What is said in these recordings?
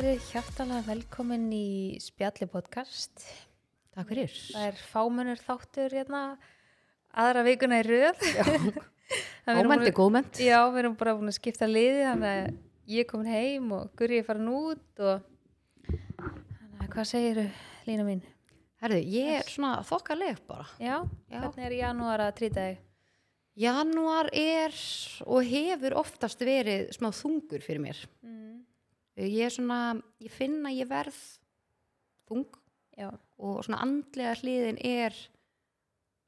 verið hjartalega velkomin í Spjalli podcast. Takk fyrir. Það er fámunur þáttur hérna aðra vikuna í röð. Ómendi, góðment. Já, við erum bara búin að skipta liði þannig að ég er komin heim og Guri er farin út og þannig að hvað segir Lína mín? Herðu, ég er svona þokkaleg bara. Já, Já. hvernig er janúar að trýta þig? Janúar er og hefur oftast verið smá þungur fyrir mér. Mm. Ég er svona, ég finn að ég verð þung Já, og svona andlega hliðin er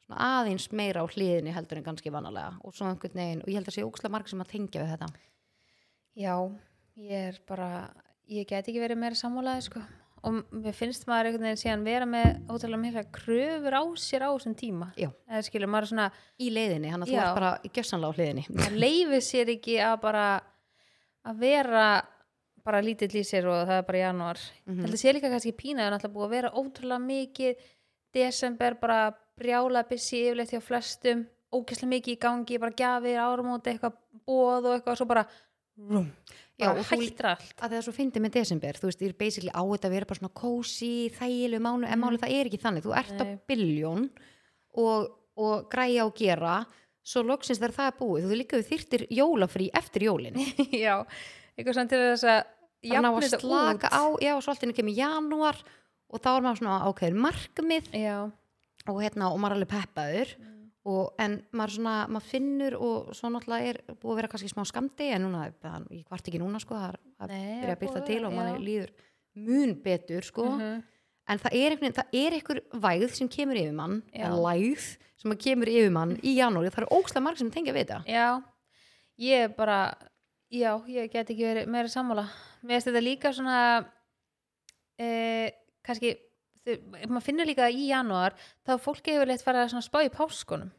svona aðeins meira á hliðinni heldur en kannski vanalega og svona einhvern veginn og ég held að sé ókslega marg sem að tengja við þetta. já, ég er bara, ég get ekki verið meira sammálaði sko og mér finnst maður einhvern veginn síðan vera með ótrúlega mikla kröfur á sér á þessum tíma. Eða skilur, maður er svona, Í leiðinni, hann að þú ert bara gjössanlega á hliðinni. það leifir sér ekki að bara að vera bara lítill í sér og það er bara janúar. Mm Mhm. þetta sé líka kannski pína en alltaf búið að vera ótrúlega mikið desember bara brjála byssi yfirleitt hjá flestum ógeðslega mikið í gangi, bara gjafir, áramóti eitthvað bóð og eitthvað svo bara rum, Já, og hættir allt. að það er svo fyndið með desember, þú veist, ég er basically á þetta að vera bara svona kósi, þægilegu mánu, en máli það er ekki þannig, þú ert á Nei. biljón og, og græja og gera, svo loksins þegar það er búið, þú líka við þyrtir jólafrí eftir jólin, já, eitthvað svona til þess að þannig að jafna þetta slaka út. á, já, svo allt inni kemur janúar og þá er maður svona ákveður markmið? Og hérna, og maður er alveg peppaður. Og, en maður svona, maður finnur og svo náttúrulega er búið að vera kannski smá skamdi en núna, það- ég kvart ekki núna sko, það er að Nei, byrja að búið byrta að til og já. líður mun betur sko. Mhm. en það er, einhvern, það er einhver vægð sem kemur yfir mann eða lægð sem kemur yfir mann í janúari það eru ókslega marg sem tengja við þetta. Já, ég er bara já, ég get ekki verið meira sammála. Mér finnst þetta líka svona e, kannski maður finnur líka í janúar þá er fólki hefur leitt fara að spá í páskunum.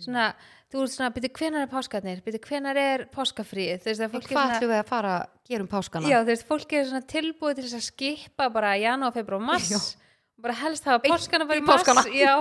Svona, þú ert svona, byrju hvenar er páskarnir? Byrju hvenar er páskafríð veist hvað ætlum við að fara að gera um páskana? Já, þú veist, fólki er svona tilbúið til þess að skipa bara janúar, februar, og bara helst hafa páskana bara í páskana. já,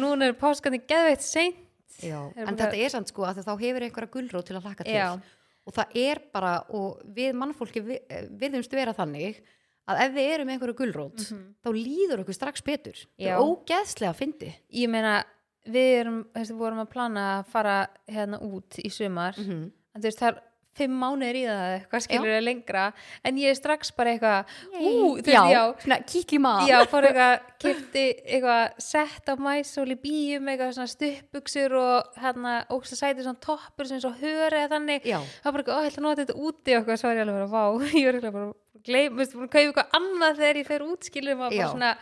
núna er páskana geðveitt seint. Já. En þetta er samt sko að þá hefur einhverja gulrót til að hlaka til. Já. Og það er bara og við mannfólki vi- eh, vera þannig að ef við erum með einhverja gulrót þá líður okkur strax betur. Það er ógeðslega að fyndi ég meina við erum, við vorum að plana að fara hérna út í sumar. Mm -hmm. en þú veist það er fimm mánuðir í það hvað skilur það lengra. En ég er strax bara eitthvað ú, þú veist, já, svona kíkli maður já, fór eitthvað kipti eitthvað sett á mæsól í bíum eitthvað svona stuppbuxur og hérna ógst að sæti svona toppur sem svo höri eða þannig. Já, það var bara eitthvað, ó, ég ætla að nota þetta úti og eitthvað, svo er ég alveg bara, vá, ég var eitthvað bara gleym, veist, búin að kaupa eitthvað annað þegar ég fer út skilur maður bara svona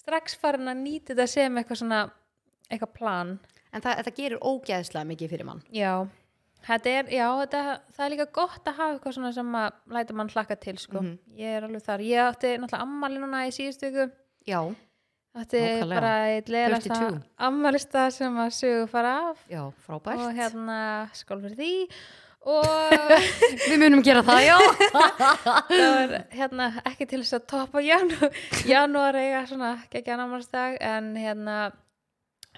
strax farin að nýta þetta sem eitthvað svona eitthvað plan. En það, þetta gerir ógeðslega mikið fyrir mann. Já, þetta er, já, þetta, það er líka gott að hafa eitthvað svona sem að læta mann hlakka til, sko. Mhm. Ég er alveg þar. Ég átti náttúrulega ammali núna í síðustu viku. já, Átti Nákvæmlega. bara eitt leðalasta 32. ammalista sem að sögu fara af já, frábært og hérna skál fyrir því og við munum gera það, já það var hérna ekki til þess að toppa janúar, janúar eiga svona geggjan ammálistag en hérna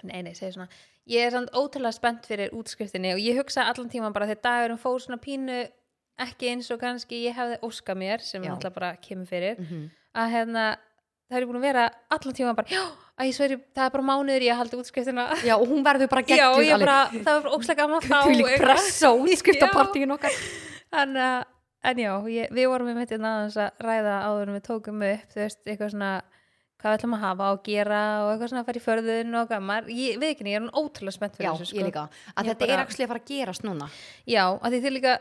nei, nei, segi svona ég er samt ótrúlega spennt fyrir útskriftinni og ég hugsa allan tíman bara þegar dagurum fór svona pínu ekki eins og kannski ég hefði óska mér sem Já. náttúrulega bara kemur fyrir Mhm. að hérna það er búin að vera allan tíman bara já, ég sveri, það er bara mánuður ég að halda útskriftina. Já, og hún verður bara ég bara, það var ókslega gaman þá en, en já, ég, við vorum með þetta aðeins að ræða áður en við tókum upp þú veist, eitthvað svona hvað við ætlum að hafa og gera og eitthvað svona að fara í förðun og maður, ég við ekki, ég er ótrúlega spennt fyrir já, þessu, sko. ég líka, að Ég þetta bara- er actually að fara að gerast núna já, að því þið líka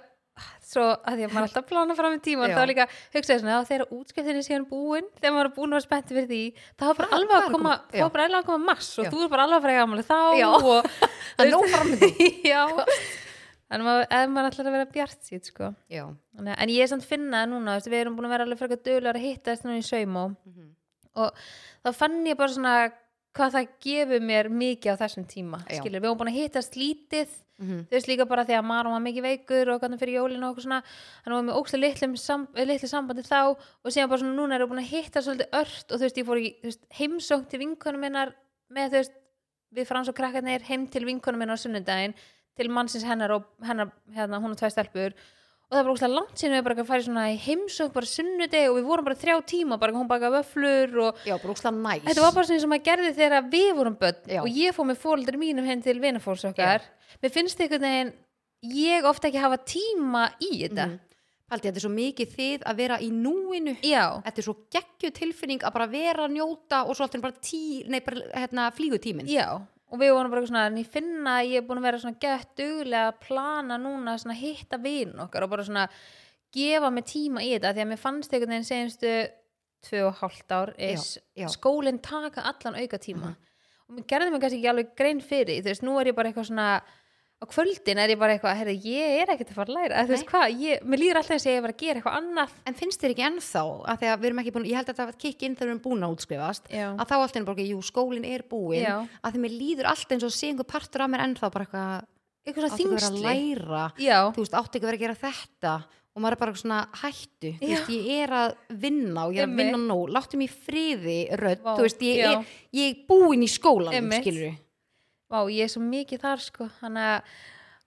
svo að því að maður alltaf að plana fram í tíma Já. þá líka hugsaði svona, þá þegar útskriftinni síðan búin þegar maður er búin að vera spennt fyrir því þá er bara Það- alveg að koma, að koma- þá bara að koma mass og Já. þú er bara alveg að fara í gamli þá Já. og það er nóg framöndan já, þannig að ef maður ætlar að vera bjart sýt, sko já, að- en ég er samt finna núna, við erum búin að vera alveg frekar dögulegar að hittast núna í saumó Mhm. Og þá fann ég bara svona hvað það gefur mér mikið á þessum tíma við erum búin að hittast lítið Mhm. þú veist líka bara því að Maron var mikið veikur og hvernig fyrir jólinu og okkur svona. Hann var með ókslega litlum sam, eh, litlu sambandi þá og síðan bara svona núna erum við búin að hitta svolítið ört og þú veist ég fór í heimsókn til vinkonum minnar með þú veist við frans og krakkarnir heim til vinkonum minnar á sunnudaginn til mannsins hennar og hennar hérna, hún og tvær stelpur og það var óslega langt síðan við bara í svona í heimsók bara sunnudegi og við vorum bara þrjá tíma bara hún bakaði vöflur og já, bara úkslega næs. Þetta var bara svona sem að gerði þegar við vorum börn Já. og ég fór með fóldur mínum henn til vinafólks okkar. Mér finnst einhvern veginn ég ofta ekki hafa tíma í þetta. Mhm. Haldi, þetta er svo mikið þið að vera í núinu. Já, Þetta er svo geggju tilfinning að bara vera njóta og svo alltaf bara, tí, nei, bara hérna, flýgu tíminn já og við vorum bara eitthvað svona, en ég finna að ég er búin að vera svona gett duglega að plana núna svona hitta vinn okkar og bara svona gefa mig tíma í þetta. Því að mér fannst einhvern veginn og hálft ár is, Já, já. skólinn taka allan auka tíma og mér gerði mig kannski ekki alveg grein fyrir þú veist, nú er ég bara eitthvað svona á kvöldin er ég bara eitthvað, herri, ég er ekkert að fara að læra, þú veist hvað, ég, mér líður alltaf eins og ég er bara að gera eitthvað annað. En finnst þér ekki ennþá að því að við erum ekki búin, ég held að þetta var kikk inn þegar við erum búin að útskrifast Já. að þá alltaf er bara, jú, skólinn er búin Já. að því mér líður alltaf eins og sé einhver partur af mér ennþá bara eitthvað, eitthvað svona ekki að vera að þingsli læra já, þú veist, áttu ekki að vera Vá, ég er, svo mikið þar sko. Þannig að,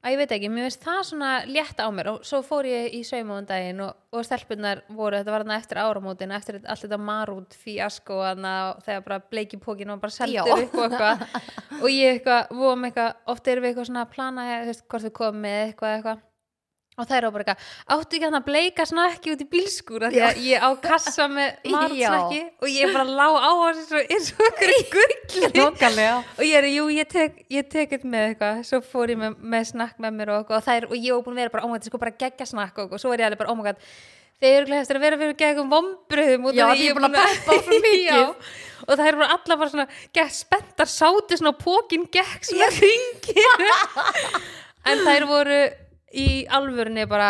að ég veit ekki, mér finnst það svona létt á mér. Og svo fór ég í saumáðan daginn og, og stelpunnar voru, þetta var þarna eftir áramótin eftir allt þetta marút fíasko þegar bara bleiki pókin og bara seldur upp og eitthvað. Og ég eitthvað, vorum eitthvað, oft erum við eitthvað svona að plana, veist, hvort við komum með eitthvað eitthvað og það er á bara eitthvað, áttu ekki hann að bleika snakki út í bílskúra því að ég á kassa með marút Já. snakki og ég bara lá á hans eins og okkur gulli. Og ég er, jú, ég tek, ég tek þetta með eitthvað, svo fór ég með, með snakk með mér og, eitthvað, og, þær, og ég var búin að vera bara, oh my god, sko bara geggja snakk og, og svo er ég alveg bara, oh my god þeir eru glæðast að vera fyrir geggum vombriðum Já, því ég er búin að peppa svo mikið. Já, og það eru bara allar bara svona spenntar sátu svona pókin gegg en þær voru í alvörunni bara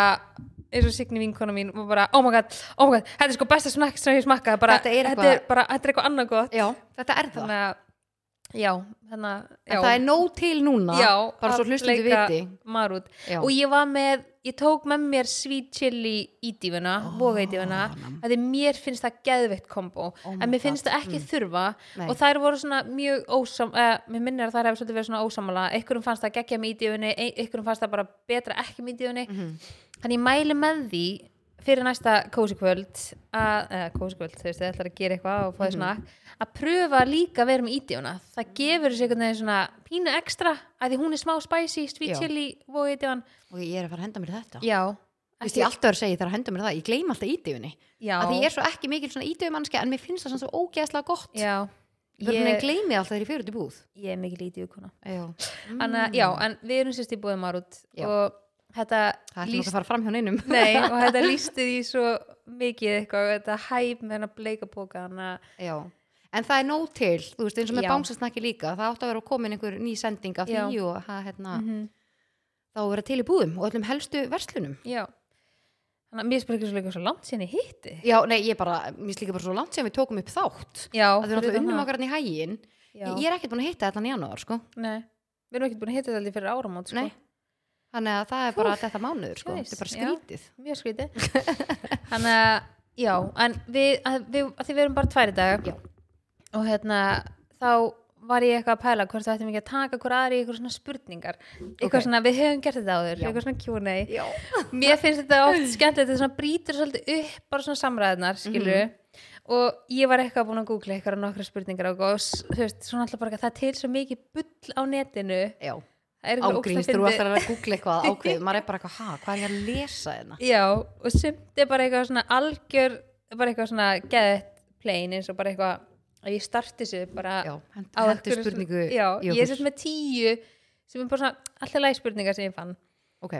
eins og Signi vinkona mín og bara, oh my god, oh my god. Þetta er sko besta snakk sem ég smakkaði bara, Þetta þetta er eitthvað- bara, þetta er eitthvað annað gott. Já, þetta er það. Þannig að já, þannig að En það er nóg til núna já, bara svo hlustundu leika viti. marút Já. og ég var með, ég tók með mér sweet chili í dífuna, oh, boga í dífuna að því mér finnst það geðveitt kombo. Oh en mér finnst God, það ekki þurfa. Nei. og þær voru svona mjög ósam eh, mér minnir að þær hefur svolítið verið svona ósamala einhverjum fannst það geggja með í dífunni einhverjum fannst það bara betra ekki með í dífunni Mhm. þannig ég mæli með því fyrir næsta kósi kvöld að, eða kósi kvöld, þú veist, þið ætlar að gera eitthvað og fá því Mhm. snakk, að pröfa líka að vera með ídíuna, það gefur þessu einhvern veginn svona pínu ekstra, að því hún er smá spicy, sweet Já. chili og ídíun, og ég er að fara að henda mér þetta. Já. Vist, ég alltaf er að segja þegar að henda mér það, ég gleym alltaf ídöfunni já, að því ég er svo ekki mikil svona ídöfumannski en mér finnst það svona svo ógeðslega gott. Já. Ég, ég ég, gleymi alltaf þegar ég fyrir út í búð. Ég er mikið lítið ukona Já, Þannig að, já, en við erum sérst í búið marút Mm. Já. og þetta það líst, að fara fram hjá neinum nei, og þetta lísti því svo mikið eitthvað, þetta hæp með hennar bleika póka, þannig að Já. En það er nóg til, þú veist, eins og með Já. bánsasnakki líka, það átti að vera að koma inn einhver ný sending af því og það, hérna, Mhm. þá að vera til í búðum og öllum helstu verslunum. Já Þannig að mér spyrir ekki svo líka svo langt síðan ég hitti Já, nei, ég bara, mér slíka bara svo langt sem við tókum upp þátt. Já, að við náttúrulega fyrir unnum okkar hann í hægin. Já. Ég er ekkert búin að hitta þetta í janúar, sko. Nei, við erum ekki búin að hitta þetta aldrei fyrir áramót sko. Nei. Þannig að það er bara þetta mánuður, sko. Þetta er bara já. skrítið. Mjög skrítið Þannig að, já, en við, að, við að því við erum bara tværi dag Já. og hérna, þá var ég eitthvað að pæla hvort það ættum ekki að taka hver aðri í eitthvað svona spurningar eitthvað Ok. svona, við höfum gert þetta áður Já. eitthvað svona Q&A Já. mér finnst þetta oft skemmtilegt þetta svona brýtur svolítið upp bara svona samræðnar skilur Mhm. og ég var eitthvað búin að googla eitthvað nokkra spurningar og, þú veist, svona alltaf bara að það til svo mikið bull á netinu Já. Eitthvað ógeðslega þú ætlar að googla eitthvað ákveð. Maður er bara eitthvað, ha, hvað er ég að lesa hérna? já, og sumt er bara eitthvað svona algjör bara eitthvað svona geðett plain eins og bara eitthvað að ég starti þessu bara Já, hend- á einhverju spurningu já, ég er sett með tíu sem er bara svona alltaf læg spurningar sem ég fann Ok,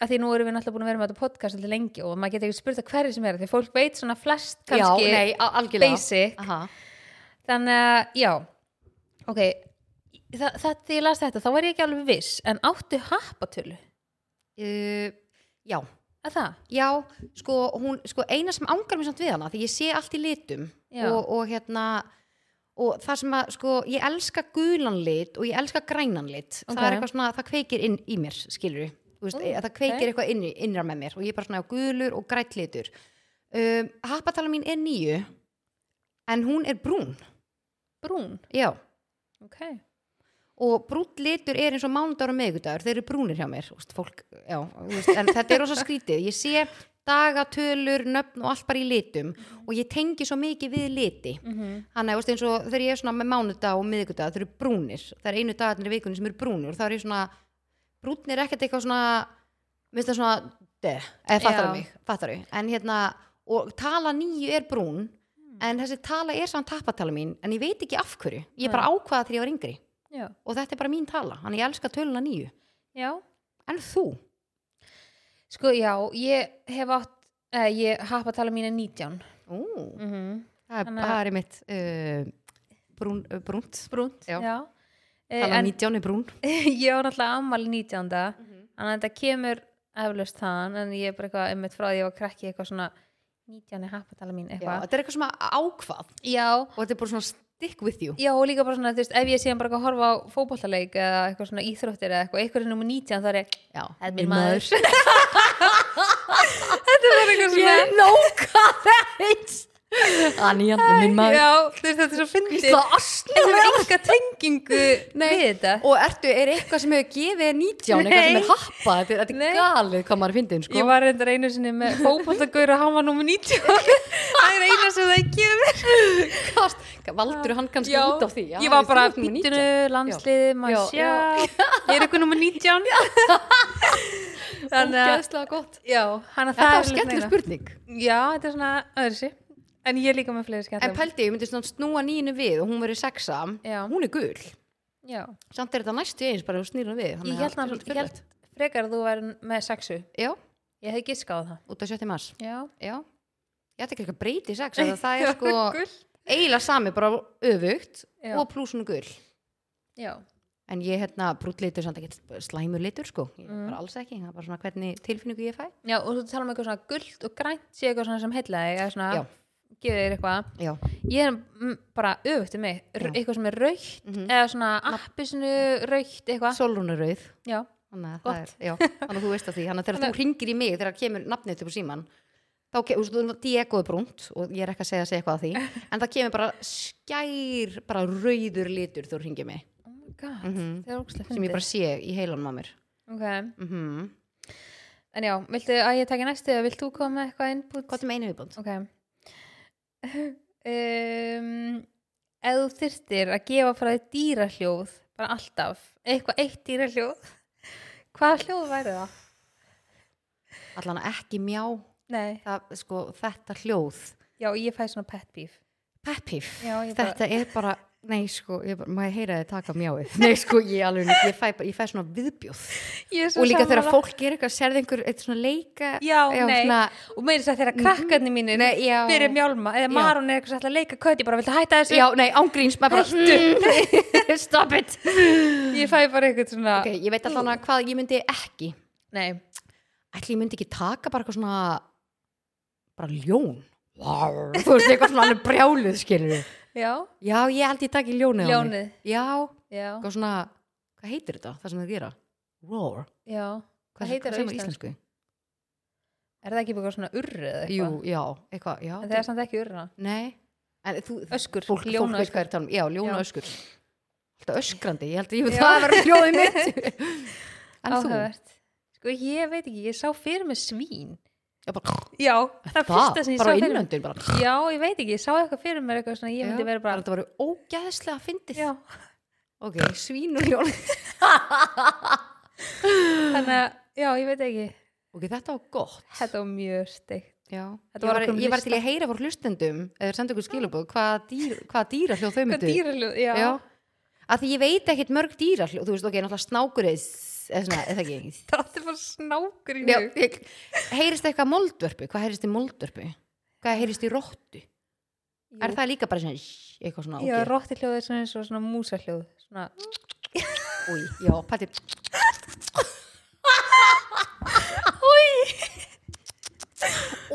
að því nú erum við náttúrulega búin að vera með þetta podcast alltaf lengi og maður getur ekki spurt að hverju sem er því fólk veit svona flest já, kannski nei, a- algjörlega. basic Aha. þannig að, já ok, það, það því ég las þetta þá var ég ekki alveg viss en áttu happatölu, Uh, já, að það? Já, sko, hún, sko eina sem ángar mér samt við hana því ég sé allt í litum og, og hérna og það sem að, sko, ég elska gulan lit og ég elska grænan lit. Ok. það er eitthvað svona, það kveikir inn í mér skilur við, veist, Ó, það kveikir ok. eitthvað inn, innra með mér og ég er bara svona á gulur og grætt litur. Um, happatala mín er nýju en hún er brún. Brún, já, ok og brúnt litur er eins og mánudagur og meðgudagur, þeir eru brúnir hjá mér úst, fólk, já, veist, en þetta er rosa skrítið. Ég sé dagatölur, nöfn og allt bara í litum og ég tengi svo mikið við liti. Mhm. þannig að eins og þegar ég er svona með mánudag og miðgudag, þeir eru brúnir. Það er einu dagarnir í vikunni sem eru brúnir og það er ég svona, brúnir er ekkert eitthvað svona minnst það svona de, eða fattar Já. mig, fattar mig. En hérna, og tala nýju er brún en þessi tala er samt tappatala mín en ég veit ekki af hverju, ég bara ákvaða þegar ég var yngri já, og þetta er bara mín tala, þannig ég elska töluna nýju. Já. En þú, sko já, ég hef átt eh, ég hafa tala mín er 19 Ú, mm það er Þannig að- bara mitt uh, brún, uh, brúnt. Brúnt, Já. já, Eh, tala en nýtján er brún. Ég var náttúrulega ammali 19 Mhm. þannig að þetta kemur eflaust þaðan en ég er bara eitthvað einmitt frá því að ég var krakki eitthvað svona 19 er happatala mín Já, eitthvað. þetta er eitthvað svona ákvað. Já, og þetta er bara svona stick with you. Já, og líka bara svona, þú veist, ef ég sé bara eitthvað að horfa á fótbollaleik eða eitthvað svona íþróttir eða eitthvað, eitthvað er nummer 19 þá er ég, Já, þetta er minn maður. þetta er eitthvað svona Ég nóka þess Anja, minn maður. já, þú veist, þetta er svo fyndið. Það er enga tengingu Nei. við þetta. Og ertu, er eitthvað sem hefur gefið 19 eitthvað sem er happa, þetta er, þetta er galið hvað maður fyndið, sko. Ég var reyndar einu sinni með fótbollagaur og hann var nummer 19 Það er eina sem það gefur. Kast, Valdur hann kannski Já, út af því? Já, ég var bara ert númer 19. býttinu, landsliði, maður Já, sjá. já. Ég er eitthvað nummer 19 Þannig að, Ógeðslega gott. Þetta var skemmtileg spurning. Já, þetta er svona öðru En ég líka með fleiri En skemmtileg pældi, ég myndi svona snúa nýjunu við og hún verið sexa. Já. Hún er gul Já, Samt er þetta næstu eins bara að snýra við ég að held, svolítið ég held frekar að þú væri með sexu. Já, Ég hef giskað á það. Út af 7. mars. Já, Já, ég ætti ekki eitthvað breyti sex af því að það er sko Gull. eiginlega sami bara öfugt Já. og pluss hún er gul Já, En ég hérna brútt litur samt ekki slæmur litur sko. Ég, Mm. bara alls ekki, það er bara svona hvernig tilfinningu ég fæ. Já og þú tala um eitthvað svona gullt og grænt sé eitthvað svona sem þig eða svona Já. Gefið þér eitthvað. Já, ég er mm, bara um mig. Já. eitthvað sem er raukt Mhm. eða svona appisinu raukt eitthvað. Solrúnarauð já, Þannig að, að þú veist að því. Þannig að þegar þú ringir í mig þegar kemur nafnið upp á síman þá kemur, Diego er brúnt og ég er ekki að segja, segja eitthvað að því en það kemur bara skær bara rauður litur þú ringir mig. Oh my god, það er ógstlega sem ég bara sé í heilanum á mér. Okay. mm en já, viltu að ég taki næstu eða vilt þú koma eitthvað input? Hvað er með einu viðbúnd? ok um, ef þú þyrftir að gefa frá þér dýrahljóð bara alltaf, eitthvað eitt dýrahljóð hvaða hljóð væri það? Allan ekki mjá. Það, sko, þetta hljóð. Já, ég fæ svona pet beef Peppif, Já, ég bara- þetta er bara Nei, sko, ég maður heyra þið taka mjáið? Nei, sko, ég alveg, ég fæ, ég fæ svona viðbjóð. Er Og líka þegar fólk er eitthvað, sérði einhver eitt svona leika já, nei, svona, og meira þess að þegar Nei, já. byrja mjálma eða Já. Maron er eitthvað að leika ég bara viltu hætta þessu? Já, nei, ángríns, maður bara mm, Stop it. Ég fæ bara eitthvað svona Ok, ég veit alltaf hvað ég myndi ekki. Nei, Ætli ég myndi ekki taka bara eitthvað svona Bara ljón? Þú veist, eitthvað svona alveg brjáluð, skilur já, Já, ég held ég taki ljónið á mig ljónið. Já, já, eitthvað svona Hvað heitir þetta, það sem þau gera? Roar. Já, hvað heitir það það á á íslensku? er það ekki eitthvað svona urri eða Jú, eitthvað já, eitthvað, já. En það er samt ekki urra Nei, en þú, öskur, fólk, fólk ljóna veit hvað er talum Já, ljóna Já. öskur Alltaf öskrandi, ég held að ég Já. það. Verður hljóðið mitt. En þú, áhugavert. Sko ég veit ekki, ég sá fyrir mig svín bara, já, það er fyrsta sem ég sá fyrir mig innöndun bara. Já, ég veit ekki, ég sá eitthvað fyrir mér eitthvað svona, ég myndi vera bara Þetta verður ógæðslega fyndið. Ok, svín og ljón þannig að, já, ég veit ekki. Ok, þetta var gott. Þetta var mjög steikt var var, ég var til að heyra fór hlustendum eða senda ykkur skilabóð hvaða dýr, hvaða dýrahljóð þau hvað myndu. dýraljóð, já, Já, að því ég veit ekkit mörg dýrahljóð þú veist, ok, náttúrulega snákur eða eða ekki? Það er bara snákur í Já, ég, heyrist eitthvað moldvörpu? Hvað heyrist í moldvörpu? Hvað heyrist í róttu er það líka bara svona eitthvað svona, já, ok, rótti hljóð er svona eins og svona músahljóð svona, új, já, pæti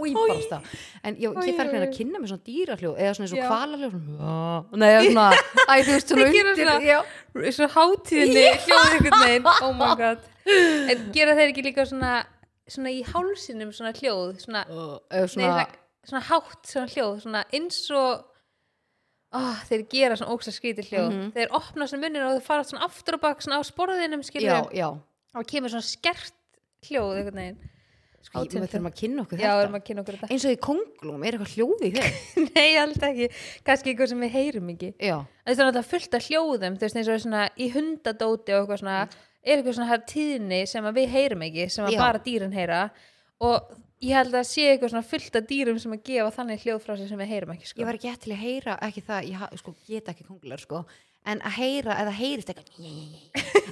új, bara stað en Oj, ég fer oj, hérna að kynna með svona dýrahljóð eða svona eins og Já. kvalaljóð svona, nei, eða svona, æ, þú veist, svona undir svona- hátíðinni hljóð einhvern veginn, oh my god. En gera þeir ekki líka svona svona í hálsinum svona hljóð svona, eða nei, svona svona, hátt svona hljóð, svona eins og oh, þeir gera svona ókslega skrítið hljóð. Mhm. þeir opna svona munnin og þeir fara svona aftur og bak svona á sporðinum skilur já, já. Og kemur svona skert hljóð sko, við þurfum að kynna okkur já, við þetta. erum að kynna okkur þetta. Eins og í konglum, er eitthvað hljóði í þeim? Nei, alltaf ekki, kannski eitthvað sem við heyrum ekki. Já, það er náttúrulega fullt af hljóðum þú veist eins og svona í hundadóti og eitthvað svona er eitthvað svona tíðni sem við heyrum ekki sem bara dýrin heyra. Og ég held að sé eitthvað svona fullt af dýrum sem að gefa þannig hljóð frá sér sem við heyrum ekki sko. ég var ekki til að heyra ekki það, ég sko, get ekki konglar sko. En að heyra, eða heyrist eitthvað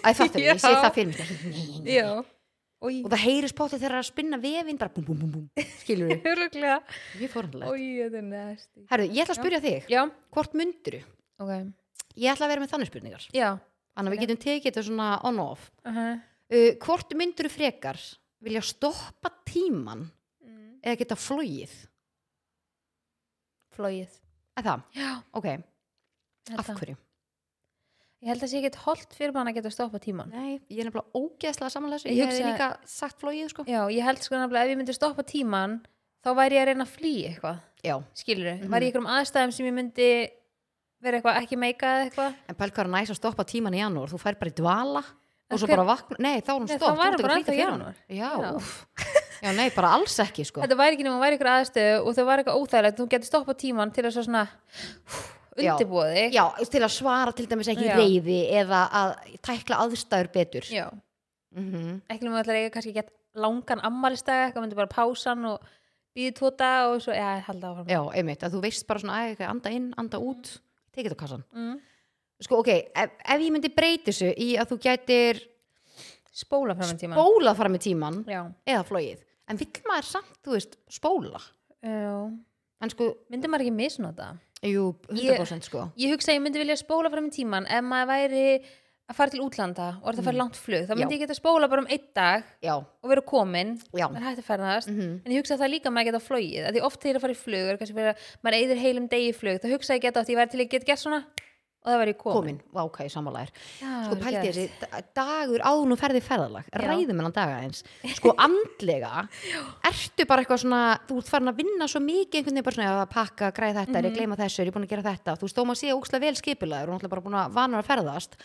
að það ég sé það fyrir mig já og það heyrist pótið þegar það er að spinna vefinn bara búm, búm, búm, búm, skilur þetta er næsti herru, ég ætla að spyrja þig, já, hvort mynduru ok. Ég ætla að vera með þannig spurningar. Já. Þannig að við getum tekið þetta svona on off. Uh -huh. uh, hvort mynduru frekar vilja stoppa tíman mm. eða geta flóið flóið er það, já, ok, af það. hverju ég held að sé ekki holdt fyrir mann að geta stoppa tíman nei, ég er nefnilega ógeðslega samanlega Ég ég hef líka sagt flóið sko. Já, ég held sko nefnilega ef ég myndi stoppa tíman þá væri ég að reyna að flýja eitthvað. Já, skilur Mhm. væri ég einhverjum aðstæðum sem ég myndi vera eitthvað ekki meika eða eitthvað? En pæl hvað er næst að stoppa tíman í janúar? Þú fær bara í dvala og svo bara vakna, nei þá er hún stopp. Að já, nei, bara alls ekki sko. Þetta væri ekki nema væri ykkur aðstöðu og það var eitthvað óþægilegt þú getur stoppað tíman til að svo svona Já. Undirbúa þig. Já, til að svara til dæmis ekki Já. reyði eða að tækla aðstæður betur. Mm ekki nema ætlar eiga kannski gett langan ammælistag eitthvað myndi bara pásan og býði tóta og svo, já, halda áfram. Já, einmitt, að þú veist bara svona að anda inn, anda út tekið á kassan mm. sko, ok, ef, ef ég myndi breyti þessu í að þú gætir spóla fram með tíman spólað fara með tíman já. eða flóið, en vill maður samt, þú veist, spóla? Já, en sko, myndi maður ekki misnota jú, 100% sko. ég hugsa að ég myndi vilja spóla fram með tíman ef maður væri að fara til útlanda og er það að fara langt flug, þá myndi Mm. Já. ég geta spóla bara um einn dag já, og vera komin er hægt að ferðast. Mhm. En ég hugsa að það líka að maður geta flogið því oft þegar ég er að fara í flug er maður eyðir heilum degi í flug þá hugsa ég geta að ég væri til að geta gert svona og það væri ég komin, komin, í sammálaðir Já, sko pældi gert. þessi da- dagur áðun og ferði ferðalag ræðum hennan daga eins. Sko andlega ertu bara eitthvað svona þú ert farin að vinna svo mikið einhvern veginn bara svona að pakka, græða þetta, er Mhm. ég gleyma þessu er ég búin að gera þetta, þú þó maður sé ókslega vel skipulegur og náttúrulega bara búin að vanar að ferðast.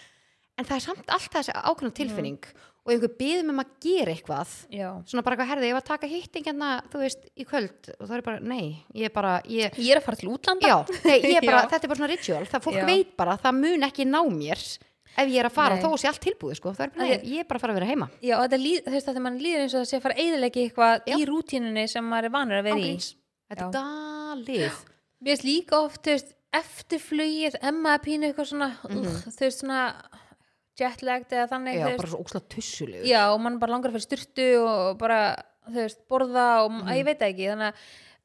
En það er samt alltaf þessi ákveðna tilfinning og einhver byðum um að gera eitthvað Já. svona bara eitthvað herði, ég var að taka hitting hérna, þú veist, í kvöld og það er bara, nei, ég er bara ég, ég er að fara til útlanda já, nei, ég er bara, þetta er bara svona ritual það fólk Já. veit bara, að það mun ekki ná mér ef ég er að fara, Nei. þó sé allt tilbúið sko. er bara, Nei. ég er bara að fara að vera heima Já, þetta líð, þú veist þegar mann líður eins og það sé að fara eðilegi eitthvað í rútínunni sem maður er vanur að vera í Ángríns. þetta Já. er dalið Mér veist líka oft, þú veist, eftir flugið emma pínu eitthvað svona Mhm. uh, þú veist, svona jetlagged eða þannig, já, bara svo ókslega tussulegur. Já, og mann bara langar að fyrir styrtu og bara, þú veist, borða og Mhm. að ég veit það ekki, þannig að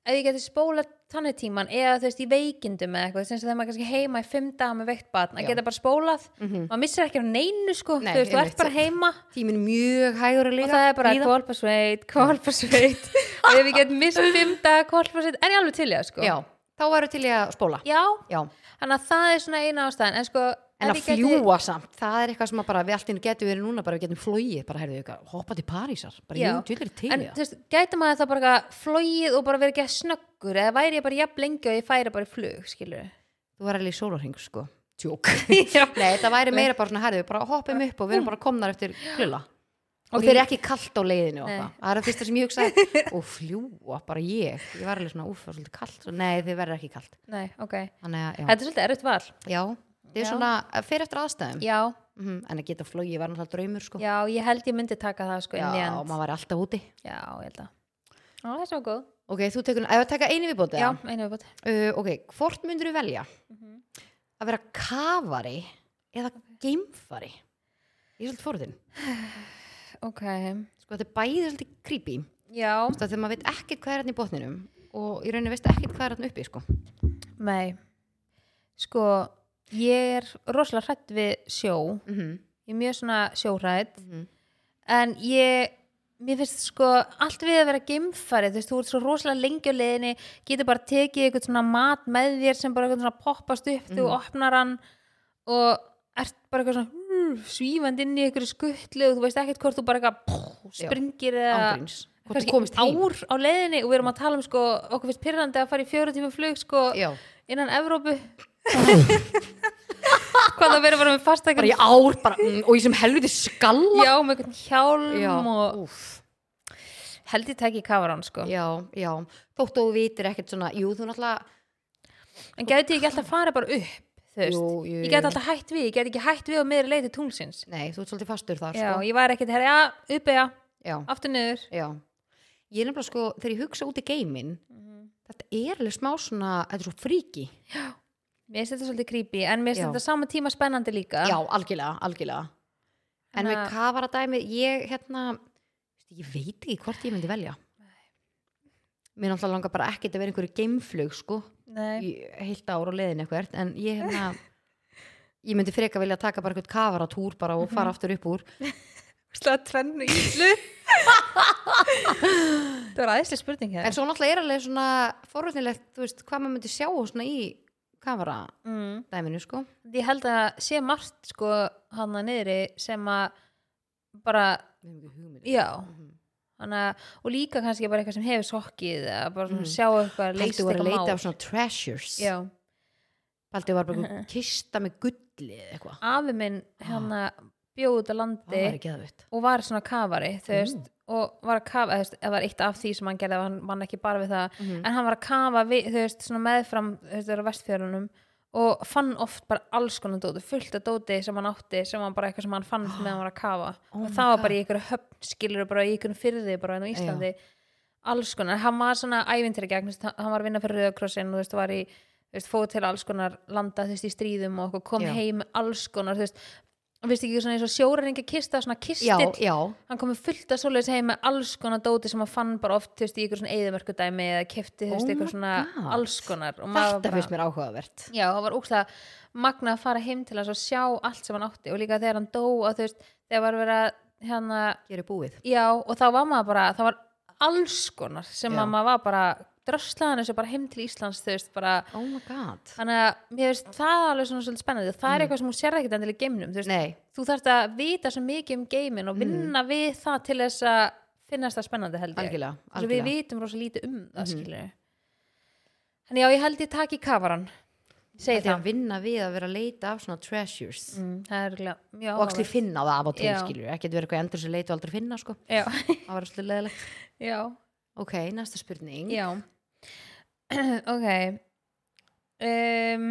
ef ég geti spóla þannig tíman eða þú veist, í veikindum eða eitthvað, þess að þegar maður kannski heima í fimm daga með veikt batn, að geta bara spólað Mhm. maður missir ekki á neinu, sko. Nei, þú veist, þú ert bara heima. Tíminn mjög hægur og það er bara líða. kvolpasveit, kvolpasveit og ef ég get mist fimm daga kvolpasveit, er ég alveg til í það, sko. Já, þá varu til ég að spóla. Já, já. þannig að það er svona eina ástæðan. En sko, en að ég geti- fljúa samt, það er eitthvað sem bara við allt innu getum verið núna, bara við getum flóið bara heyrðu ykkur, hoppa til Parísar bara jú, djúlir til en það. gæti maður það bara flogið og bara verið ekki að snöggur eða væri ég bara jafn lengi og ég færi bara í flug skilur þú var alveg í sólarhing sko. Tjók. Nei, það væri meira bara svona, herðu, bara hoppum upp og við erum bara komnar eftir klulla og þeir ég- eru ekki kalt á leiðinu það er það fyrsta sem ég hugsaði. Og fljúa, bara ég. Ég var alveg svona, úf, það er svolítið Svo, nei, þið verður ekki kalt. Nei, ok, þannig þetta er svolítið erfitt val. Já þið er svona, fyrir eftir aðstæðum? Já, Mhm, en að geta flóið var náttúrulega draumur sko. Já, ég held ég myndi taka það sko já end. maður var alltaf úti. Já, ég held að Já, það er svo góð. Ok, þú tekur, ef að taka einu viðbóti Já, einu viðbútt uh, ok, hvort myndur þú velja? Mhm. að vera kafari eða geimfari? Ég er svolítið fórðin Ok, sko þetta er bæðið svolítið creepy. Já, að þegar maður veit ekkert hvað er hann í botninum og í rauninni veist ekkert hvað er hann uppi sko. nei. Sko, ég er rosalega hrætt við sjó mm -hmm. Ég er mjög svona sjóhrætt Mhm. en ég mér finnst sko allt við að vera geimfarið þú veist, þú ert svo rosalega lengi á leiðinni getur bara tekið eitthvað svona mat með þér sem bara eitthvað svona poppast upp þú Mhm. opnar hann og ert bara eitthvað svona uh, svífandi inn í eitthvað skuttlu og þú veist ekkert hvort þú bara eitthvað Já. springir eða ángríns hvort kannski ár á leiðinni og við erum að tala um sko okkur finnst pyrrandi að fara í fjóra tíma flug sko já, innan Evrópu. Hvað það verið bara með fasta bara í ár bara, mm, og í sem helviti skalla. Já, með einhvern hjálm já, og úff. held ég tekið kafaran sko. Já, já. Þótt þú vitir ekkert svona, jú þú náttúrulega en gæti ég ekki alltaf farið bara upp þú veist, jú, jú, ég gæti alltaf hætt við ég gæti ekki hætt við á meðri leið til tunglsins. Nei, þú ert svolítið fastur þar já, sko. ég var ekkert, herra, já, uppi, já, já, aftur niður. Já. Ég er nefnilega sko, þegar ég hugsa út í geimin þetta er alveg smá svona þetta er svo fríki mér finnst þetta svolítið creepy, en mér finnst Já. þetta sama tíma spennandi líka. Já, algjörlega, algjörlega. En Þannig með að- kafaradæmi, ég hérna ég veit ekki hvort ég myndi velja. Mér náttúrulega langar bara ekkert að vera einhverju geimflug sko, Nei. heilt ár og leiðin eitthvað en ég hérna ég myndi freka vilja taka bara eitthvað kafaratúr bara og fara aftur upp úr. Slá tvennu íslu Það var aðeinslega spurning en hér svo náttúrulega er alveg svona forvöldnilegt, þú veist, hvað maður myndi sjá svona í kafaradæminu mm. sko Ég held að sé margt sko hann að niðri sem að bara, hugmynd. já Mhm. hana, og líka kannski bara eitthvað sem hefur sokkið eða bara svona Mhm. sjá eitthvað leist Haldur var að eitthvað leita mál af svona treasures Já, Haldur var bara einhver kista með gulli eða eitthvað afi minn hérna bjóð út á Það landi var ekki aðvitt og var svona kafari þú Ú. veist, og var að kafa þú veist, það var eitt af því sem hann gerði hann vann ekki bara við það. Mhm. en hann var að kafa við, þú veist, svona meðfram þú veist, það er á vestfjörunum og fann oft bara alls konar dóti, fullt af dóti sem hann átti, sem var bara eitthvað sem hann fann meðan hann var að kafa. Oh og það var bara í einhverju höfn skilur bara í einhverju fyrði bara enn á Íslandi. Alls konar, hann var svona ævintýri gegn, þú veist, hann hann var að vinna fyrir Rauðakrossin og þú veist, var í, fóð til alls konar landa, þú veist, í stríðum og kom Já. heim alls konar, þú veist veist ekki svona eins og sjóræringa kista svona kistill. Já, já, hann komið fullt að svoleiðis heim með alls konar dóti sem hann fann bara oft þú veist, í ykkur svona eðumörkudæmi eða kefti þú Oh veist, my eitthvað svona alls konar. Og þetta finnst mér áhugavert. Já, það var úkslega magna að fara heim til og sjá allt sem hann átti. Og líka þegar hann dó og þú veist, þegar var verið að hérna, Gerir búið. Já, og þá var maður bara það var alls konar sem að maður var bara dröslaðan þessu bara heim til Íslands þú veist, bara Oh þannig að mér veist það alveg svona svolítið spennandi. Og það er eitthvað sem hún sér ekkert endilega í geimnum þú veist, þú þarft að vita svo mikið um geimin og vinna við það til þess að finnast það spennandi held ég. Algjörlega, að við algjörlega. vitum rosa lítið um það Mhm. skilur þannig já ég held ég taki kafaran ég segi Þetta er það að vinna við að vera að leita af svona treasures. Mm, það er mjög og áhugavert. finna það af og til Já. skilur ekki verið eitthvað endur sem leita og aldrei finna sko. Já, það var svolítið leðilegt já, ok, næsta spurning. Já ok. Um,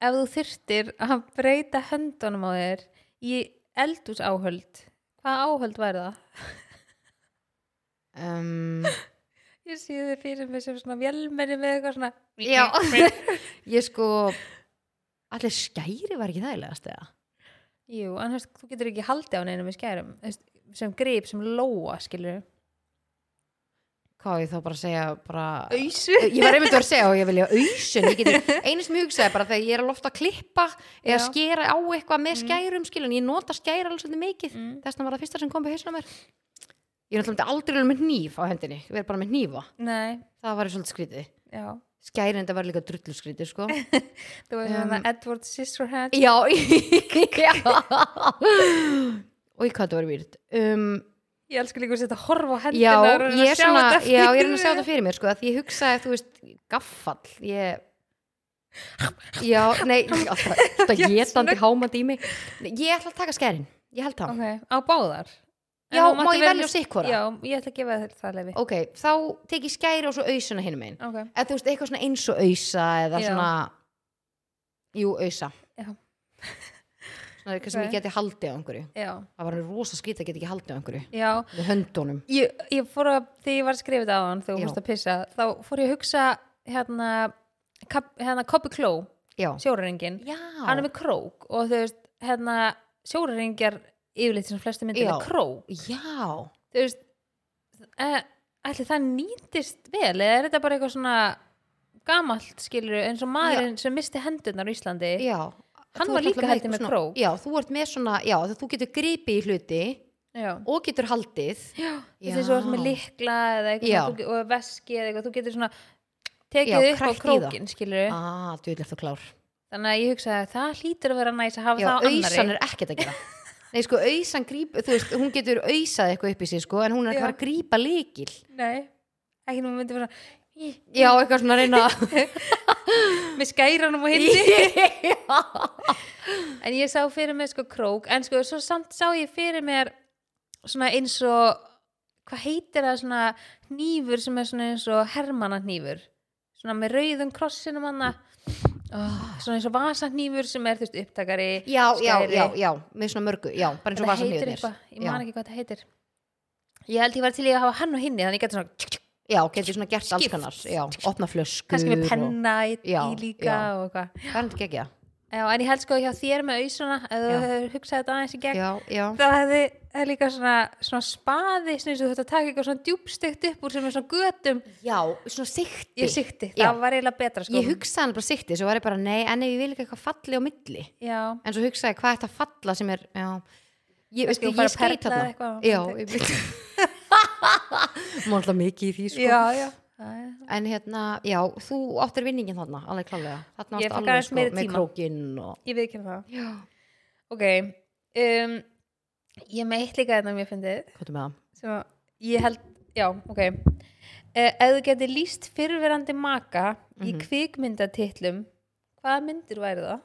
ef þú þyrtir að breyta höndunum á þér í eldús áhöld hvaða áhöld væri það? um, Ég sé þið fyrir mig sem svona vélmenni með eitthvað svona já. Ég sko allir skæri var ekki þægilegast eða? Jú, en þú getur ekki haldið á neinu með skærum sem grip, sem lóa, skilur hvað ég þá bara að segja bara Ausu? ég var einmitt að vera að segja og ég vilja ausun ég geti, einu sem ég hugsaði bara þegar ég er að lofta að klippa eða Já. skera á eitthvað með skærum skilun, ég nota skæra alveg svolítið mikið. Mm. þess vegna var það fyrsta sem kom við hausna mér. Ég er náttúrulega aldrei verið með hníf á hendinni ég verið bara með hnífa, Nei, það var svolítið skrítið. Já. Skærin þetta var líka drullu skrítið sko. Þú veist Um, um, Edward Scissorhands. Já, já. og í hvað það var výrt um, Ég elsku líka að setja að horfa á já, hendunar og ég er sjá þetta já, ég er að fyrir sjá það fyrir mér sko, að ég hugsaði, þú veist, gaffall ég já, nei, alltaf, getandi hámandi í mig. Ég ætla að taka skærin, ég held það Ok, á báðar. Já, má ég velja á sikkvora Já, ég ætla að gefa það lefi ok, þá tek ég skæri og svo ausuna hinum einn Ok, eða þú veist, eitthvað svona eins og ausa eða Já. svona jú, ausa. Já. Svona sem Ok. ég geti haldið á einhverju. Já. Það var alveg rosa skrítið að geti ekki haldið á einhverju. Já, með höndunum. Ég, ég fór að þegar ég var að þetta á hann þegar þú Já. fórst að pissa þá fór ég að hugsa hérna, kap, hérna Copy já, sjóraringin já. hann er með krók og þú veist hérna sjóraringjar yfirleitt sem flestu myndir Já. með krók. Já. þú veist eh, ætli það nýtist vel eða er þetta bara eitthvað svona gamalt skilur eins og maðurinn sem misti hendurnar á Íslandi? Já Hann var líka ég með krók. já, þú ert með svona, já, þú getur gripið í hluti já, og getur haldið. Þú veist þú ert með likla eða eitthvað og veski eða eitthvað þú getur svona tekið upp á krókin skilur ah, þú klár. Þannig að ég hugsaði að það hlýtur að vera næs að hafa það á annari ausan er ekkert að gera. Nei, sko, ausan gríp, þú veist, hún getur ausað eitthvað upp í sig, sko, en hún er ekki að að grípa líkil nei, ekki nú myndi vera já, eitthvað svona að reyna með skæranum og hindi. En ég sá fyrir mér sko krók. En sko svo samt sá ég fyrir mér svona eins og hvað heitir það svona hnífur sem er svona eins og hermana hnífur svona með rauðum krossinum hana oh, svona eins og vasahnífur sem er þú veist upptakari já, já, já, já, með svona mörgu já, bara eins og Þetta vasa heitir nýðunir eitthvað, ég man ekki hvað þetta heitir. Ég held ég var til í að hafa hann og hinni þannig ég geti svona já, getur svona gert alls Skipt. kannar já, opna flöskur kannski með penna í, líka já. og eitthvað. En ég held sko hjá þér með auðsuna ef þú hefur hugsað þetta aðeins í gegn það hefði það er líka svona, svona spaði og þú þetta taka eitthvað svona djúbstegt upp úr sem er svona götum. Já, svona sikti ég sikti, það var eiginlega betra sko. ég hugsaði bara sikti, svo var ég bara nei, en ef ég vil ekki eitthvað falli á milli. Já, en svo hugsaði ég, hvað er þetta falla sem er já, ég, ég að skeit þarna. já, ég veit má alltaf mikið í því sko já, já, en hérna, já, þú áttir vinningin þarna alveg klálega, þarna fekk alveg aðeins sko, meiri með tíma. krókinn og ég veit ekki það já, ok, um, ég er með eitt líka þetta mér fyndið hvað er með það? að ég held, já, ok uh, ef þú getur líst fyrrverandi maka í Mhm. kvikmyndatitlum hvaða myndir væri það?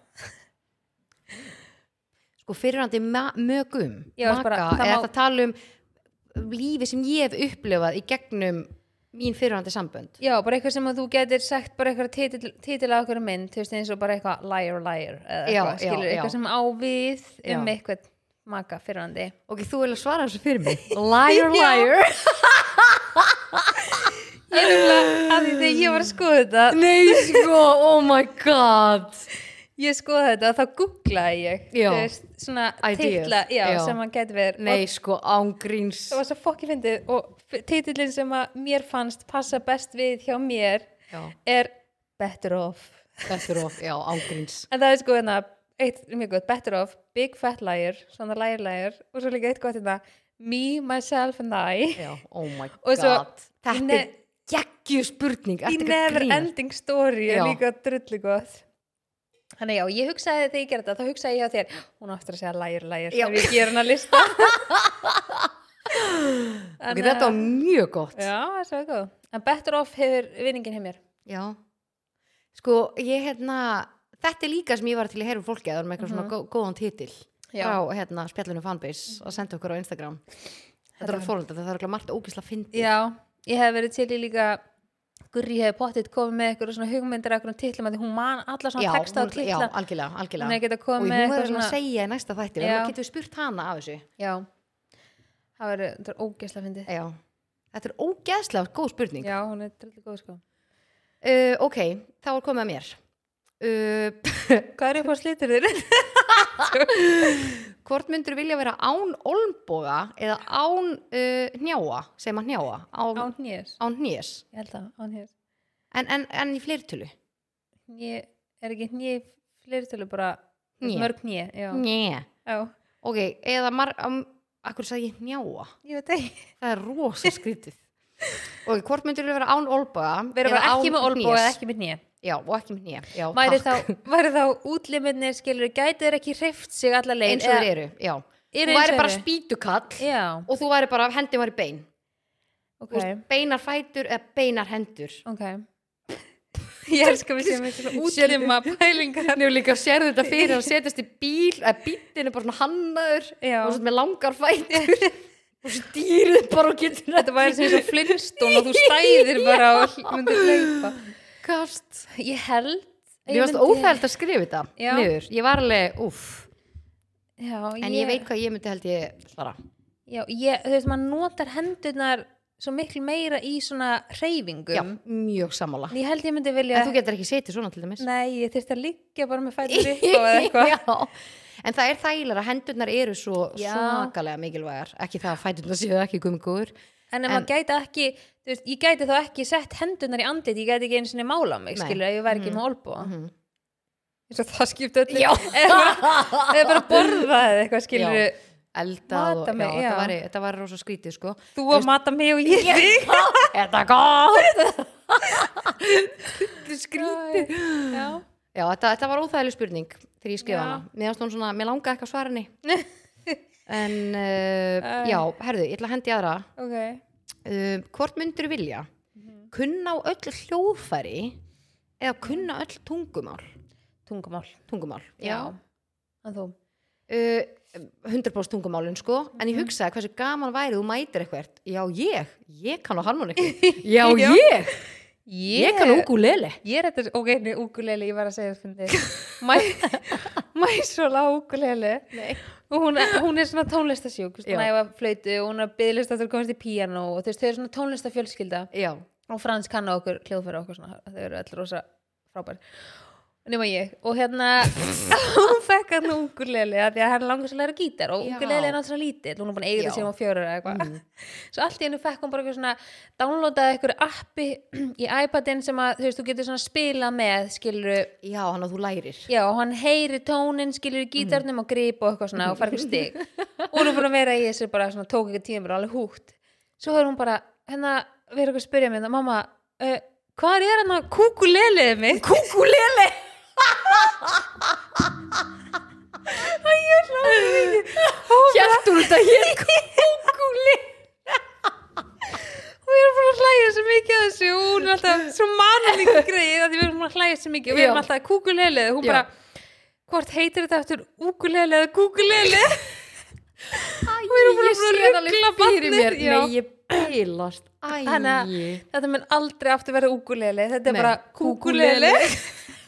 sko fyrirhandi mögum Já, maka, bara- það eða það tala um lífi sem ég hef upplifað í gegnum mín fyrirhandi sambönd Já, bara eitthvað sem að þú getur sagt bara eitthvað titil, titil á okkur mynd þú veist eins og bara eitthvað liar liar eða Já, eitthvað, já, skilur, já. eitthvað sem á við um Já. eitthvað maka fyrrandi ok, þú vilja svara þessu fyrir mig liar, Já. liar Ég er nefnilega að því þegar ég var að skoða þetta nei, sko, oh my god ég skoða þetta þá googlaði ég Já. veist, svona titla sem hann getur verið. Nei, og sko, ángríns það var svo fokki fyndið og titillinn sem að mér fannst passa best við hjá mér já, er Better Off. Betur of, já, ángríns en það er sko hérna eitt mjög gott, Better Off, Big Fat Liar svona Liar Liar og svo líka eitt gott hérna Me, Myself and I. Já, oh my Og svo- god. Þetta er geggju spurning ekki að Never? Ending Story er líka drullu gott þannig já, ég hugsaði þegar ég gerði þetta þá hugsaði ég hjá þér, hún áttur að segja Liar Liar Já. ef ég ger hana lista. Ok, þetta var mjög gott. Já, það er góð en Better Off hefur vinningin hjá mér. Já, sko ég hérna, þetta er líka sem ég var til að heyra fólki að það er með eitthvað svona gó góðan titil Mhm. Já. frá hérna spjallinu fanbase að senda okkur á Instagram. Þetta er fórhald, það er ekki margt ógisla fyndi já, ég hef verið til í líka Gurri hefði pottitt komið með eitthvað svona hugmyndir af einhverjum titlum að því hún man alla svona texta og hún, já, titla. algjörlega, hún algjörlega hefði og komið hún með eitthvað svona að svona segja í næsta þætti. Já. en getur við spurt hana af þessu? Já, það verður þetta er ógeðslega fyndið. Já. þetta er ógeðslega góð spurning. Já, hún er drullu góð sko. Uh, ok, þá er komið að mér. Uh, hvað er upp á slítur þér? hvort myndur vilja vera án olnboga eða án uh, hnjáa, segir maður hnjáa? Án, hnés, án hnés ég held það, án hnés en, en, en í fleirtölu? Hné, er ekki hné fleirtölu bara Hné. mörg já. Njé. já, ok, eða mar, um, akkur sagði ég hnjáa? Ég veit ekki. Það er rosa skrítið. Ok, hvort myndur vilja vera án olnboga vera eða bara ekki með olbú eða ekki með hné já, og ekki með hné. Já, væri takk. þá, væri þá útlimirnir skilur, gæti þeir ekki hreift sig alla leið eins og þeir eru, já. Þú væri bara eru. spýtukall já, og þú væri bara, hendi væri bein. Ok, Þú veist, beinar fætur eða beinar hendur. Ok. Ég elska við sem eitthvað svona útlima pælingar. Nú líka sérðu þetta fyrir að setjast í bíl að bílinn er bara svona hannaður Já. og svona með langar fætur. Og stýrið bara og getur þetta væri sem svo flintstón og þú stæðir bara og myndir hlaupa kast ég held Mér varst óþægild að skrifa þetta niður, ég var alveg, uff en ég veit hvað ég myndi held ég svara já, ég, þú veist, maður notar hendurnar svo miklu meira í svona hreyfingum. Já, mjög sammála. Ég held ég myndi vilja En þú getur ekki setið svona til dæmis. Nei, ég þyrst að liggja bara með fætur upp. En það er þægilega hendurnar eru svo svakalega mikilvægar. Ekki það að fæturnar séu ekki gummigúður en ef maður gæti ekki veist, ég gæti þá ekki sett hendurnar í andlit ég gæti ekki einu sinni mála mig, skilur ég væri ekki með olbúa eins og það skipt öllu. Eða bara, borða eða eitthvað skilur Já. Eldað og mig, já, já. þetta væri rosa skrítið sko. Þú að mata mig og ég þig. Þetta er gott? Þetta er skrítið. Já, Já, þetta, þetta var óþægileg spurning þegar ég Já. hana. Mér langaði ekki að svara henni En uh, Æ. já, herðu, ég ætla að hendi aðra. Ok. Uh, Hvort myndur vilja Mhm. kunna á öll hljóðfæri eða kunna öll tungumál? Tungumál. Tungumál, já, en þú? Uh, 100% tungumálin sko. En Mhm. ég hugsaði hversu gaman væri þú mætir eitthvað já ég, ég kann á harmonikku já Já. Ég, ég kann ukulele Ég er þetta, ok, nei, ukulele, ég var að segja þetta Mæsóla ukulele Nei. og hún, er- hún er svona Já. hún æfa flautu og hún er að þú komast í píano og þau eru svona tónlistafjölskylda já, og Frans kann á okkur hljóðfæra okkur svona, þau eru allir rosa frábær nema ég. Og hérna hún fekk hann af því að hann langar svo að læra gítar. Og ukulele er náttúrulega lítill. Hún er búin að eiga þetta sem á fjórar eða eitthvað. Svo allt í hennu fekk hún bara eitthvað svona downloadaði eitthvað appi í iPadin sem að þú veist, þú getur svona spila með skiluru já, hann að þú lærir. Já, og hann heyri tónin, skilur í gítarnum og grip og eitthvað svona og fara eitthvað stig. Og hún er búin að vera í þessu bara svona tók eitthvað tíma bara alveg húgt. Svo er hún bara, hérna, að kúkulelið ég hlóði mikið Hjartur þetta hér? Kúkuli og við erum búin að hlæja svo mikið að þessu. Og hún er alltaf svo mann líka greið að við erum búin að hlæja svo mikið. Og við erum alltaf kúkulelið og hún bara, hvort heitir þetta eftir ukulele eða kúkulele Við erum búin að barnið, já. Nei, ég beilast Þannig að þetta mun aldrei aftur vera ukulele þetta er Nei, bara kúkulele.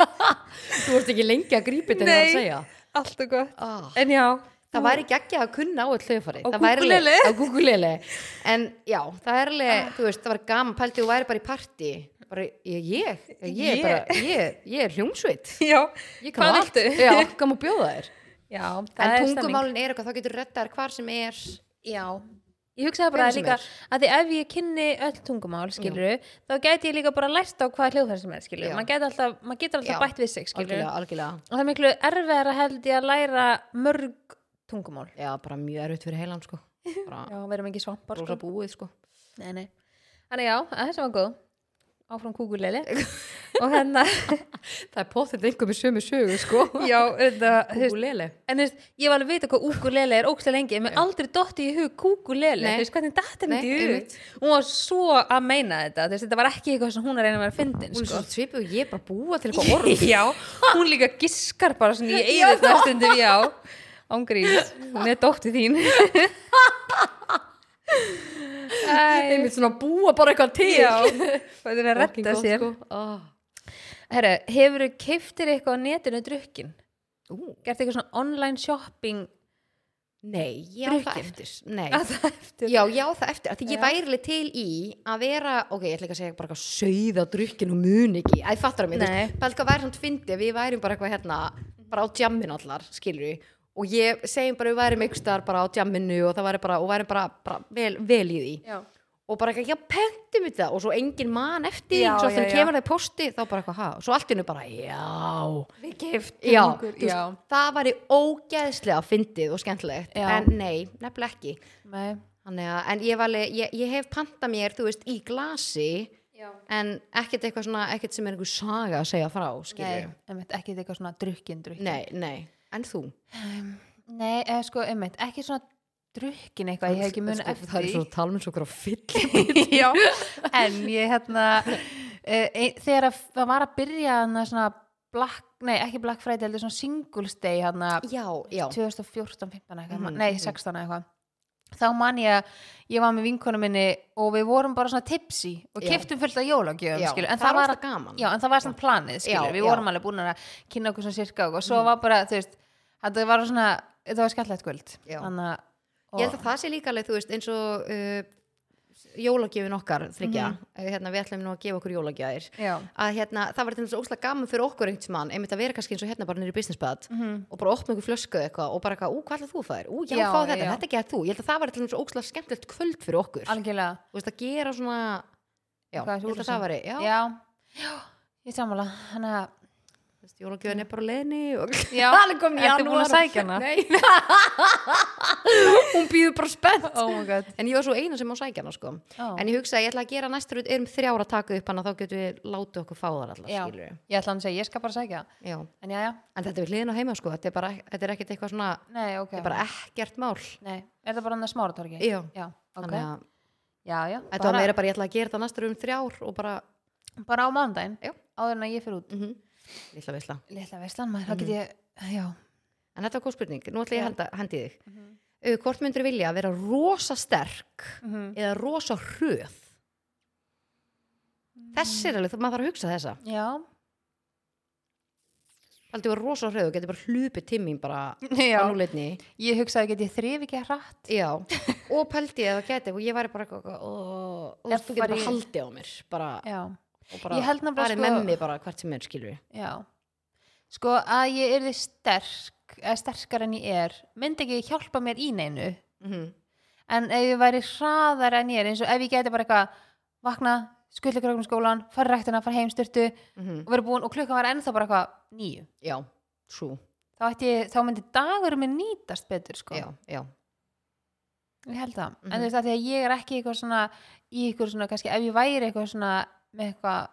Þú vorst ekki lengi að grípa þetta en að Nei. segja. allt og gott. Ah. en já, Það væri ekki að kunna á öll hljóðfæri. Á Það gúgulele. Á gúgulele En já, það er alveg, þú veist, það var gaman. Pælti þú væri bara í partí bara, ég, ég, ég, bara, ég, ég er hljómsveit. Já, Ég kann allt. Já, hvað má bjóða þér? Já það En er stemming. tungumálin er eitthvað, þá getur reddar hvar sem er. Já, ég hugsaði bara líka er. að því ef ég kynni öll tungumál, skilur þá gæti ég líka bara lært á hvað hljóðfæri sem er, skilur Já. maður getur alltaf, mað alltaf Já, bætt við sig, skilur Algjörlega, algjörlega. Og það er miklu erfiðara held ég að læra mörg tungumál. Já, bara mjög erfitt fyrir heilan, sko. Bara Já, við erum ekki svampar, sko. búið, sko. Nei, nei. Þannig já, þessi var góð áfram kúkuleili og hérna, Það er potið einhver með sömu sögu, sko. Já, Kúkulele en þú veist, ég var alveg að vita hvað ukulele er ógstlega lengi, en mér Já. aldrei dotti í hug kúkulele, Nei. þú veist, hvernig henni Nei, í hug? hún var svo að meina þetta, veist, þetta var ekki eitthvað sem hún er að reyna að vera fyndin, Hún er sko. svo svipið og ég er bara að búa til eitthvað orð. Já, hún líka giskar bara svona í eigið þetta stundum, já. Ángrís, hún er dóttið þín Einmitt svona að búa bara eitthvað til. Já. Hvað er að retta sér. sko. ah. Herra, hefur þú keiftir eitthvað á netinu drukkin? Ú, Gert eitthvað svona online shopping? Nei, ég á það eftir. Nei. Að það eftir? Já, já, það eftir, að ég Já. væri alveg til í að vera, ok, ég ætla ekki að segja bara eitthvað á drukkin og mun ekki, að ég fattar að það er eitthvað væri samt fyndi, við værum bara eitthvað hérna, bara á djammin allar, skilur við, og ég segjum bara við værum einhvers staðar bara á djamminu og það væri bara, og værum bara, bara vel, vel í því Já. og bara eitthvað, já, pentum við það og svo engin mann eftir, Já, svo já. kemur það í posti, þá bara eitthvað, ha, og svo allt innu bara, já, Við keiftum já, okkur, það væri ógeðslega fyndið og skemmtilegt, Já. en nei, nefnilega ekki Nei. Þannig að, en ég, alveg, ég, ég hef panta mér, þú veist, í glasi Já. en ekkert eitthvað svona, ekkert sem er einhver saga að segja frá, Nei, ekki eitthvað svona drukkin, drukkin. Nei, nei, en þú? Nei, eða sko, einmitt, ekki svona drukkin eitthvað, ég hef ekki munið Sko, eftir Það er því. svo talminn svo okkur á fyll. Já, en ég hérna e, e, þegar að það var að byrja svona black, nei ekki Black Friday heldur svona Singles Day hana Já, já. 2014, 15 eitthvað, Mhm, nei mhm. 16 eitthvað þá man ég að ég var með vinkonu minni og við vorum bara svona tipsy og Já. keftum fullt af jólagjöfum Já, en það það var já, en það var svona planið skilur, við vorum alveg búin að kynna okkur svona sirka og svo var bara, veist þetta var svona, þetta var skemmtilegt kvöld. Þannig Ég held að það sé líka alveg, þú veist, eins og uh, jólagjöfin okkar, þryggja, Mhm. hérna, við ætlum nú að gefa okkur jólagjafir. já, Að hérna, það var til þess óslega gaman fyrir okkur einhvern mann, einmitt að vera kannski eins og hérna bara nýri business bad Mhm. og bara opna ykkur flösku eitthvað og bara eitthvað, ú, hvað ætlað þú að þér? Ú, já, Já, fá þetta, já. þetta gerð þú. Ég held að það var til þess óslega skemmtilegt kvöld fyrir okkur. algjörlega þú veist að gera svona já, ég held að það væri já, já, ég sammála þannig að jólagjöfin er bara á leðni og alveg komin í að janúar. sækja hana? Nei. Hún býður bara spennt. Oh my god. En ég var svo eina sem má sækja hana sko. Oh. en ég hugsa að ég ætla að gera næstur erum þrjára að taka upp hana þá getum við látið okkur fá þar allar ég ætla hann að segja, ég skal bara sækja. Já. en já, já, en þetta er við hliðin á heima sko. Þetta er, bara, þetta er ekkert eitthvað svona nei, ok. þetta er bara ekkert mál. Nei, er það bara hann að smáratorgi? já, já, ok, þannig að já, já. Þetta var meira bara ég ætla að gera þetta næstur um þrjár bara bara á mándaginn áður en að ég fyrir út? Mm Lilla veisla. Litla veislan maður, þá get ég já, En þetta var góð spurning, nú ætla ég að hendi þig. Mhm. uh, Hvort myndur vilja vera rosa sterk Mhm. eða rosa hröð? Þessi er alveg, þú- maður þarf að hugsa þessa. Já. Haldi vera rosa hröð og getur bara hlupið timming bara já. á núleitni ég hugsaði get ég þrif ekki hratt? Já, og pældi ég að það geti og ég væri bara eitthvað og, þú þú getur bara haldið á mér bara, já, og bara farið sko- með mig bara hvert sem er skilur já. Sko að ég yrði sterk eða sterkar en ég er myndi ekki hjálpa mér í neinu. Mm -hmm. en ef ég væri hraðar en ég er eins og ef ég geti bara eitthvað vakna, skulda krökkum skólan fara í ræktina, fara heim styrtu og vera búin og klukkan var ennþá bara eitthvað nýju Já, true. Þá, ég, þá myndi dagur minn nýtast betur sko. Já, já, ég held það, Mhm. en þú veist að því að ég er ekki eitthvað svona í eitthvað svona, kannski ef ég væri eitthvað svona með eitthvað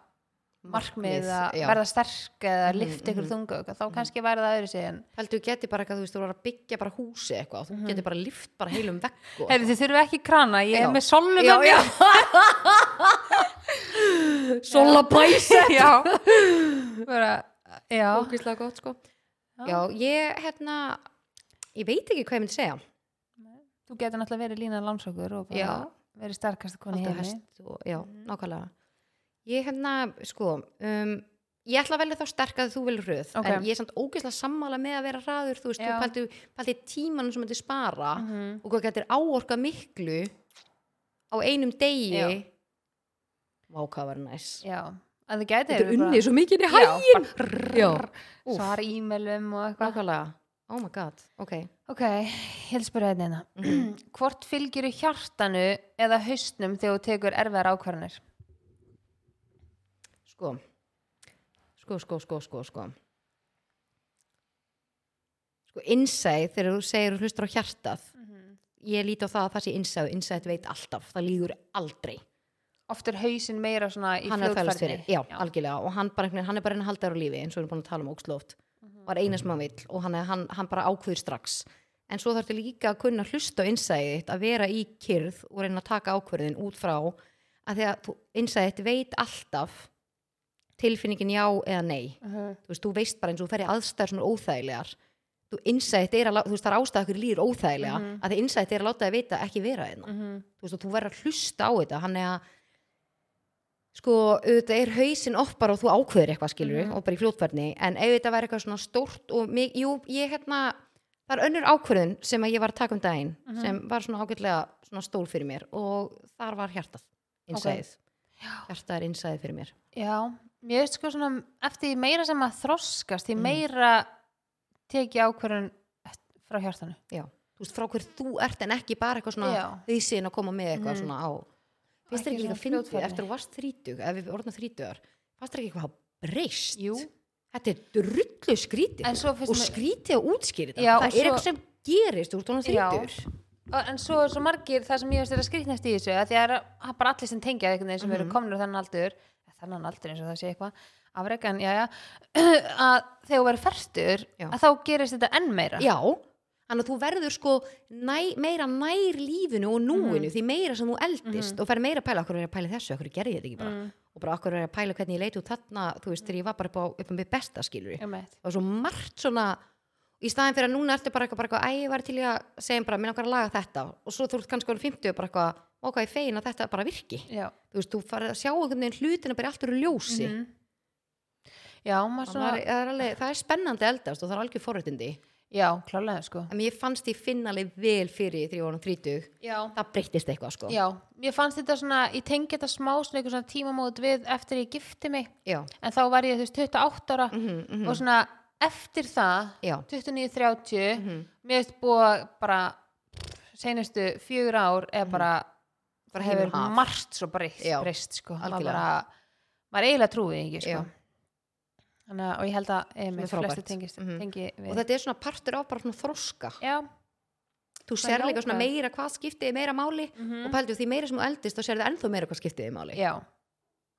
markmið að já. verða sterk eða Mhm, lifta ykkur mhm. þunga eitthvað, þá kannski væri það öðru en Heldur þú geti bara eitthvað, þú veist, þú voru að byggja bara húsi eitthvað þú Mhm. geti bara lift bara heilum og Heyrðu, þið þurfum ekki krana, ég Já. er með sollu Já, með já mér Sola bæse já. Bara, já. Ógislega gott sko Já, ég, hérna ég veit ekki hvað ég myndi segja þú getur náttúrulega verið lína landsókur og verið sterkast koni í Alltaf heimi Já, Mhm. nákvæmlega Ég, hérna, sko um, Ég ætla velja þá sterk að þú vilja hröð Ok. En ég er samt ógislega sammála með að vera hraður Þú veist, Já. þú pælti, pælti tímanum sem myndi spara Mhm. og hvað getur áorka miklu á einum degi Já. Vá, hvað var næs já, að þið gæti Þetta er unnið svo mikið í hægin Já, Úff. svara e-mailum og eitthvað nákvæmlega Oh my god, ok ok, þetta eina Mhm. hvort fylgir hjartanu eða haustnum þegar þú tekur erfiðar ákvarðanir Sko. Sko, sko, sko, sko, sko. Sko, insight þegar þú segir og hlustar á hjartað ég líti á það að það sé og insight veit alltaf, það lígur aldrei. Oft er hausin meira svona í er fljótfærni fyrir, já, algjörlega. Og hann, bara, hann er bara einn að halda þér á lífi eins og við erum búin að tala um ógslóft var eina sem hann vill og hann, hann, hann bara ákveður strax. En svo þarf þetta líka að kunna hlusta á insight að vera í kyrð og reyna að taka ákverðin út frá að því að insight veit alltaf tilfinningin já eða nei Mhm. þú veist, þú veist bara eins og þú fer í aðstæður svona óþægilegar þú er að, þú veist, það er ástæða hverju líður óþægilega Mhm. að því insight er að láta þið vita ekki vera einna Mhm. þú veist, og þú verður að hlusta á þetta hann er að sko, auðvitað er hausinn oft bara og þú ákveður eitthvað skilur Mhm. og bara í fljótverðni en ef þetta væri eitthvað svona stórt og mig, jú, ég hérna það er önnur ákveðun sem að ég var að taka um daginn Mhm. sem var svona ágætlega svona stól fyrir mér og þar var hjartað mér veist sko svona eftir því meira sem að þroskast því Mhm. meira teki ákvarðan frá hjartanu já, þú veist, frá hver þú ert en ekki bara eitthvað svona Já. hausinn að koma með eitthvað Mhm. svona á finnst þér Ekki líka að fyndið fljótfærni. eftir að þú varst þrítuг ef við orðna þrítugar fannst þér ekki eitthvað breyst Jú. þetta er drullu skrítið og skrítið þetta Já, það og er eitthvað sem gerist úr tónu Og- en svo svo margir það sem ég veist er að skrýtnast í þessu að því að það er bara allir sem tengja veginn sem eru Mhm. komnir á þennan aldur þennan aldur eins og það sé eitthvað afrek en já já að þegar þú verður ferstur Já. að þá gerist þetta enn meira já, þannig að þú verður sko næ, meira nær lífinu og núinu Mhm. því meira sem þú eldist og fer meira að pæla okkur er að pæla í þessu, okkur gerði ég þetta ekki bara Mm, og bara okkur er að pæla hvernig ég leiti út þarna þú veist, þegar ég var bara upp á, upp á mitt besta skilur einmitt. og svo margt svona í staðin fyrir að núna ertu bara eitthvað, bara eitthvað æ, ég var til í að segja bara, minn okkar að laga þetta. Og svo þú ert kannski orðin 50 og bara eitthvað ok, ég fein að þetta bara virki. Já. Þú veist, þú farið að sjá einhvern veginn hlutina bara í allt eru ljósi. Mhm. já, maður svona, það, er alveg, það er spennandi að eldast og það er algjör forréttindi. Já, klálega sko. En ég fannst ég finna alveg vel fyrir því ég var 30 já, það breyttist eitthvað sko. Já, mér fannst þetta svona ég tengi þetta smá svona einhver svona tímamót við eftir ég gifti mig. Já. en þá var ég þú veist 28 ára Mm -hmm, og svona eftir það já. 29-30 Mm mér veist búið bara senustu fjögur ár eða bara, bara hefur margt svo breyst, sko. maður bara, maður eiginlega trúið ekki sko. Þannig, og ég held að e, er flestu tengist Mhm. tengi við og þetta er svona partur af bara svona þroska. Já, þú sér líka meira hvað skiptið meira máli mm og pældu því meira sem þú eldist þá sér það ennþá meira hvað skiptið máli. Já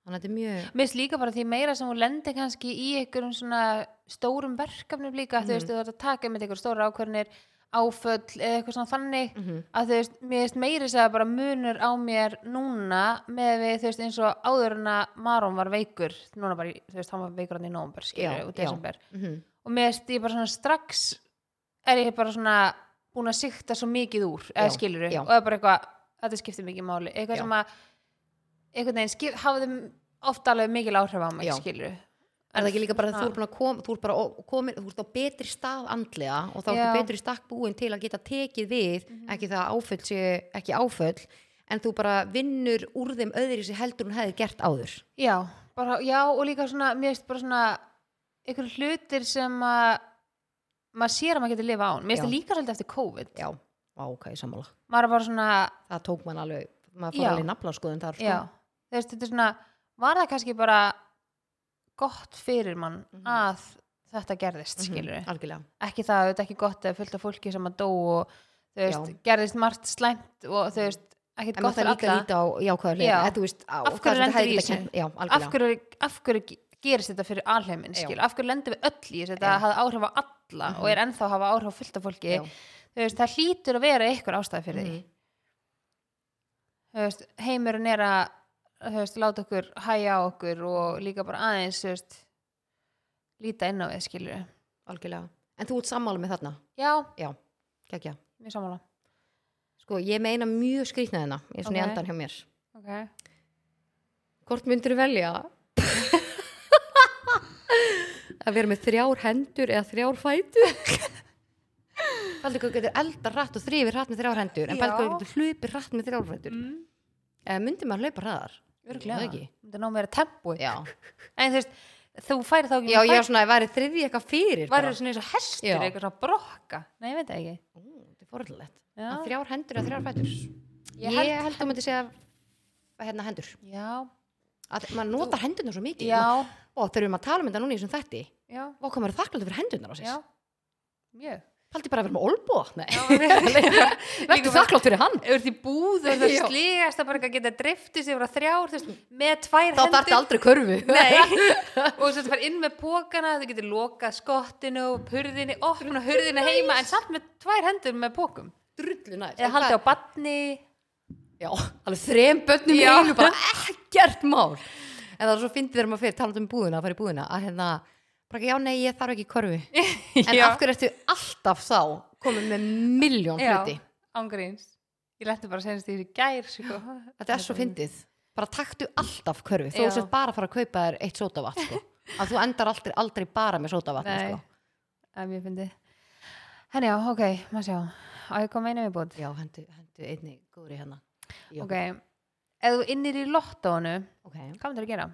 þannig að þetta er mjög Mér finnst líka bara því meira sem hún lendir kannski í einhverjum svona stórum verkefnum líka, þú Mhm. veist, þú ert að taka með einhver stóra ákvörnir áföll eða eitthvað svona þannig Mhm. að þú veist, mér veist meiri segja bara munur á mér núna með við, þú veist, eins og áður en að Maron var veikur, núna bara, þú veist, hann var veikur hann í nómber, skilur, Já, og desember Mhm. og mér veist, ég bara svona strax er ég bara svona búin að sikta svo mikið úr, eða Já, skilur já. og það er bara eitthvað, þetta skiptir mikið máli eitthvað Já. sem að einhvern veginn skip, hafði ofta alveg mikil áhrif á mig, Já. skilur Er það ekki líka bara að þú ert búin að kom, þú ert bara ó- komin, þú ert á betri stað andlega og þá ertu Já. Mhm. betri stakk búin til að geta tekið við, ekki það að áföll sé ekki áföll, en þú bara vinnur úr þeim öðri sem heldur hún hefði gert áður. Já, bara, já og líka svona, mér finnst bara svona einhverju hlutir sem að maður sér að maður getur lifa án mér finnst Já. það líka svolítið eftir COVID Já, á, ok, sammála. maður er bara svona, Það tók mann alveg, maður Já. fór alveg nafla skoðun þar, sko. já veist, þetta er svona, var það kannski bara gott fyrir mann Mhm. að þetta gerðist, Mhm, skilur Algjörlega. ekki það, þetta er ekki gott eða fullt af fólki sem að dó og þú veist, gerðist margt slæmt og þú veist, ekkert gott fyrir alla Já. Af hverju hefði í þessu? Já, af hverju, gerist þetta fyrir alheimin Já. af hverju lendur við öll í þessu þetta Já. hafði áhrif á alla Mhm. og er ennþá að hafa áhrif á fullt af fólki Já. veist, það hlýtur að vera eitthvað ástæði fyrir því Mhm. veist, heimurinn er að þú veist, láta okkur hæja okkur og líka bara aðeins þú veist, líta inn á við skilur Algjörlega. En þú ert sammála með þarna? já, Já, geggja. mér sammála Sko, ég meina mjög skrýtna þennan, ég er svona Ok. í endan hjá mér. ok, Hvort myndir þú velja að vera með þrjár hendur eða þrjár fætur? Baldur hvað getur eldar rætt og þrifir rætt með þrjár hendur en baldur hvað getur hlupir rætt með þrjár fætur? mm. Eða myndir maður hlaupa hraðar? örglega, Það ekki? þetta ná meira tempói Já, en þú veist, þú færi þá ekki já ég var svona að væri þriði eitthvað fyrir væri svona eins og hestur Já. eitthvað svona brokka, nei ég veit það ekki Ú, Þetta er forðulegt. já, Þrjár hendur eða þrjár fætur? Ég Ég held- held, að þú myndir segja hérna hendur. já, Að maður notar hendurna svo mikið. já, Og þegar við að tala um þetta núna í þessum þætti, já, og hvað maður er þakkláttur fyrir hendurnar á sér. já mjög Haldi bara að vera með olbúa. Bara- þakklátt fyrir hann. þú ert í búð og það Já. sligast að bara geta driftist yfir að þrjár þú veist, með tvær Þá þarf þetta aldrei körfu. Nei, og þetta fara inn með pókana þú getur lokað skottinu og hurðinni, opna hurðinni heima en samt með tvær hendur með pókum eða haldið á batni Já, alveg þrem börnum í einu, bara ekkert mál. En það er svo fyndið þegar maður fyrir talað um búðina, að fara í búðina, að hérna, bara ekki, já, nei, ég þarf ekki körfu. En af hverju ertu alltaf þá komið með miljón hluti? ángríns ég letti bara senast í þessu gær sko. Þetta er svo fyndið. Bara taktu alltaf Já. þú sett bara að fara að kaupa þér eitt sótavat, sko. Að þú endar aldrei, aldrei bara með sótavatni, Nei. sko. er mjög fyndið henni já, ok, maður sjá á ég kom einu viðbúð Já, hendu, hendu einni góðri hérna. Já. ok, ef þú innir í lottónu Ok. hvað myndir að gera?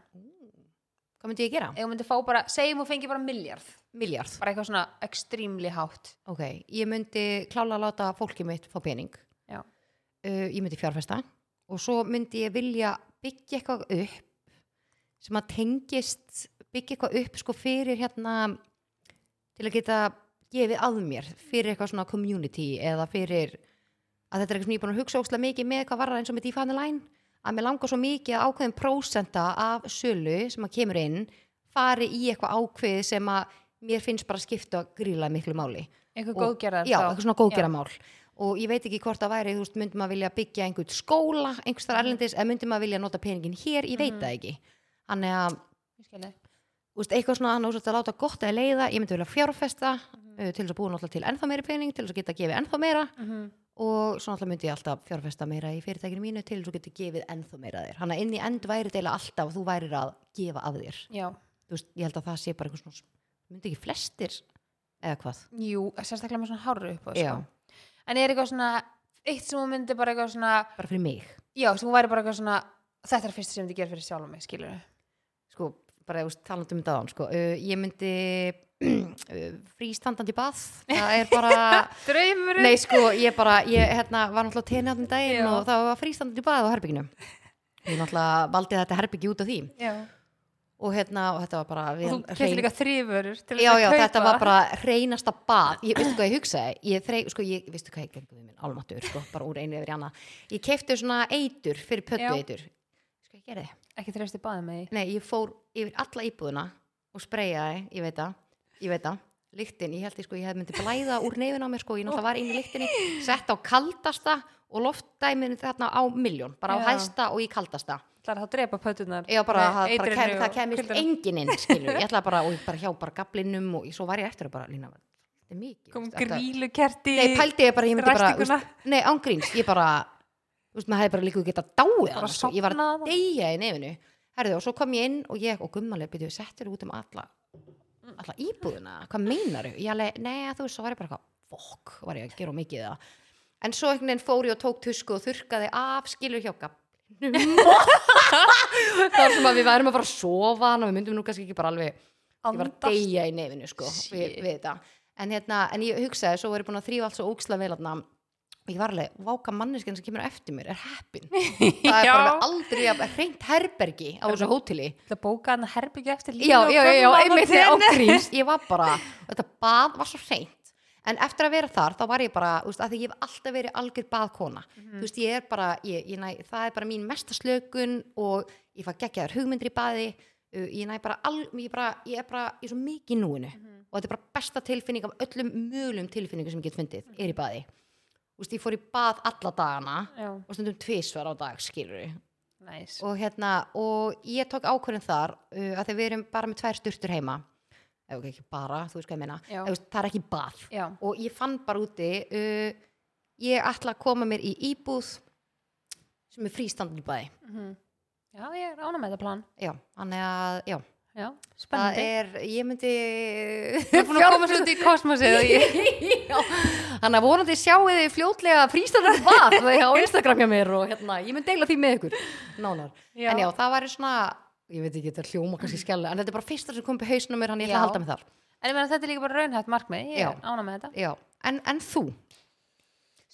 Hvað myndi ég gera? ef þú myndir fá bara, segjum og fengi bara miljard Miljard. bara eitthvað svona extremely hátt Ok, ég myndi klála að láta fólkið mitt fá pening. Já. Uh, ég myndi fjárfesta og svo myndi ég vilja byggja eitthvað upp sem að tengist byggja eitthvað upp sko fyrir hérna til að geta gefið að mér fyrir eitthvað svona community eða fyrir að þetta er eitthvað sem ég er búin að hugsa óslega mikið með hvað varðar eins og með Line að mér langar svo mikið að ákveðin prósenta af sölu sem að kemur inn fari í eitthvað ákveð sem að mér finnst bara skipta gríla miklu máli eitthvað góðgerðar já, þá. eitthvað svona góðgeramál og ég veit ekki hvort það væri, þú veist, myndi maður vilja byggja einhvern skóla, einhvers þar erlendis eða myndi maður vilja nota peningin hér, ég veit Mhm. það ekki þannig að, þú veist, eitthvað svona að láta gott að leiða, ég myndi vilja fjárfesta Mhm. uh, til þess að búa náttúrulega til ennþá meiri pening til þess að geta gefið ennþá meira Mhm. Og svo náttúrulega myndi ég alltaf fjárfesta meira í fyrirtækinu mínu til að geta gefið ennþá meira þér, hann að inn í end væri deila alltaf þú værir að gefa af þér. Þú veist, ég held að það sé bara eitthvað svona myndi ekki flestir eða hvað? Jú, sérstaklega með svona háru upp sko. en er eitthvað svona eitt sem hún myndi bara eitthvað svona bara fyrir mig. Já, sem hún væri bara eitthvað svona þetta er fyrst sem myndi gera fyrir sjálf mig, skilur sko, bara þú talandi um þetta án sko. uh, ég myndi frístandandi bað það er bara, nei sko ég bara, ég hérna, var náttúrulega tenni áttum daginn Já. og það var frístandandi bað á herbygginu ég náttúrulega valdi þetta herbyggi út af því. Já. og hérna, og þetta var bara og þú keftir líka þrýfurur til já, já, að þetta var bara reynasta bað. Ég, veistu hvað ég hugsaði, ég þrei, sko, ég, veistu hvað ég gengum við minn, álmattur, sko, bara úr einu yfir í annað. Ég kefti svona eitur fyrir pöttu eitur. Sko, ég gerði, ekki þrjast í baði með því nei, ég fór yfir alla íbúðina og spreyjaði, ég veit það ég veit það, lyktin, ég held ég sko, ég hef myndi blæða úr nefin á mér sko, ég náttúrulega var inn í lyktinni sett á kaldasta og loftdæmin þarna á miljón, bara á Já. hæsta og í kaldasta. Það er að drepa pötunar Já, bara, með það, bara kem, það kemist engin inn, skilur ég ætlaði bara, og ég bara hjá bara gablinum og svo var ég eftir að bara, lína, þetta er mikið Kom grílukerti Nei, pældi ég bara, ég myndi bara veist, Nei, ángríns, ég bara veist, maður hefði bara líka getað dáið sko. Ég var að deyja í nefinu. Herðu, og svo kom ég inn og ég og gummaleg byrjuðu settir út um alla alla íbúðuna, hvað meinar Ég alveg, nei, þú veist, svo var ég bara eitthvað fokk, var ég að gera mikið það En svo einhvern veginn fór ég og tók tusku og þurrkaði af skilur hjá gablinum þar sem að við værum að fara að sofa og við myndum nú kannski ekki bara alveg ég var að deyja í nefinu sko við, við þetta. En, hérna, en ég hugsaði, svo var ég búin að þrýfa allt svo óksla vel þarna. og ég var alveg, váka manneskinn sem kemur eftir mér er heppin. Það er bara aldrei að reynt herbergi á þessu hóteli. Það bóka hann að herbyggja eftir línu já, já, já, einmitt þegar á gríms ég var bara, þetta bað var svo hreint en eftir að vera þar, þá var ég bara þú veist, að því ég hef alltaf verið algjör baðkona. Þú veist, ég er bara, ég, ég næ, það er bara mín mesta slökun og ég fæ geggjaðar hugmyndir í baði. Uh, ég næ bara, al, ég, bara ég er bara, ég er svo mikið núinu. Og þetta er bara besta tilfinning af öllum mögulegum tilfinningum sem ég get fundið, er í baði veist, ég fór í bað alla dagana Já, og stundum tvisvar á dag, skilur næs og hérna og ég tók ákvörðin þar uh, að við erum bara með tvær sturtur heima. Ef ekki bara, þú veist hvað ég meina. Eða, það er ekki bað. Já, og ég fann bara úti uh, ég ætla að koma mér í íbúð sem er frístandin í baði mhm. já ég er ánum með þetta plan. Já, þannig að já, Já, það er, ég myndi Ég er búin að koma svo út í kosmosið þannig að vonandi sjáu þið fljótlega frístandin í bað á Instagram hjá mér og hérna, ég mynd deila því með ykkur nánar Já. en já, það væri svona ég veit ekki, þetta hljóma kannski skella en þetta er bara fyrsta sem kom upp í hausnum mér hann ég ætla að halda mig þar En ég meina þetta er líka bara raunhætt markmið, ég er ánum með þetta. En, en þú?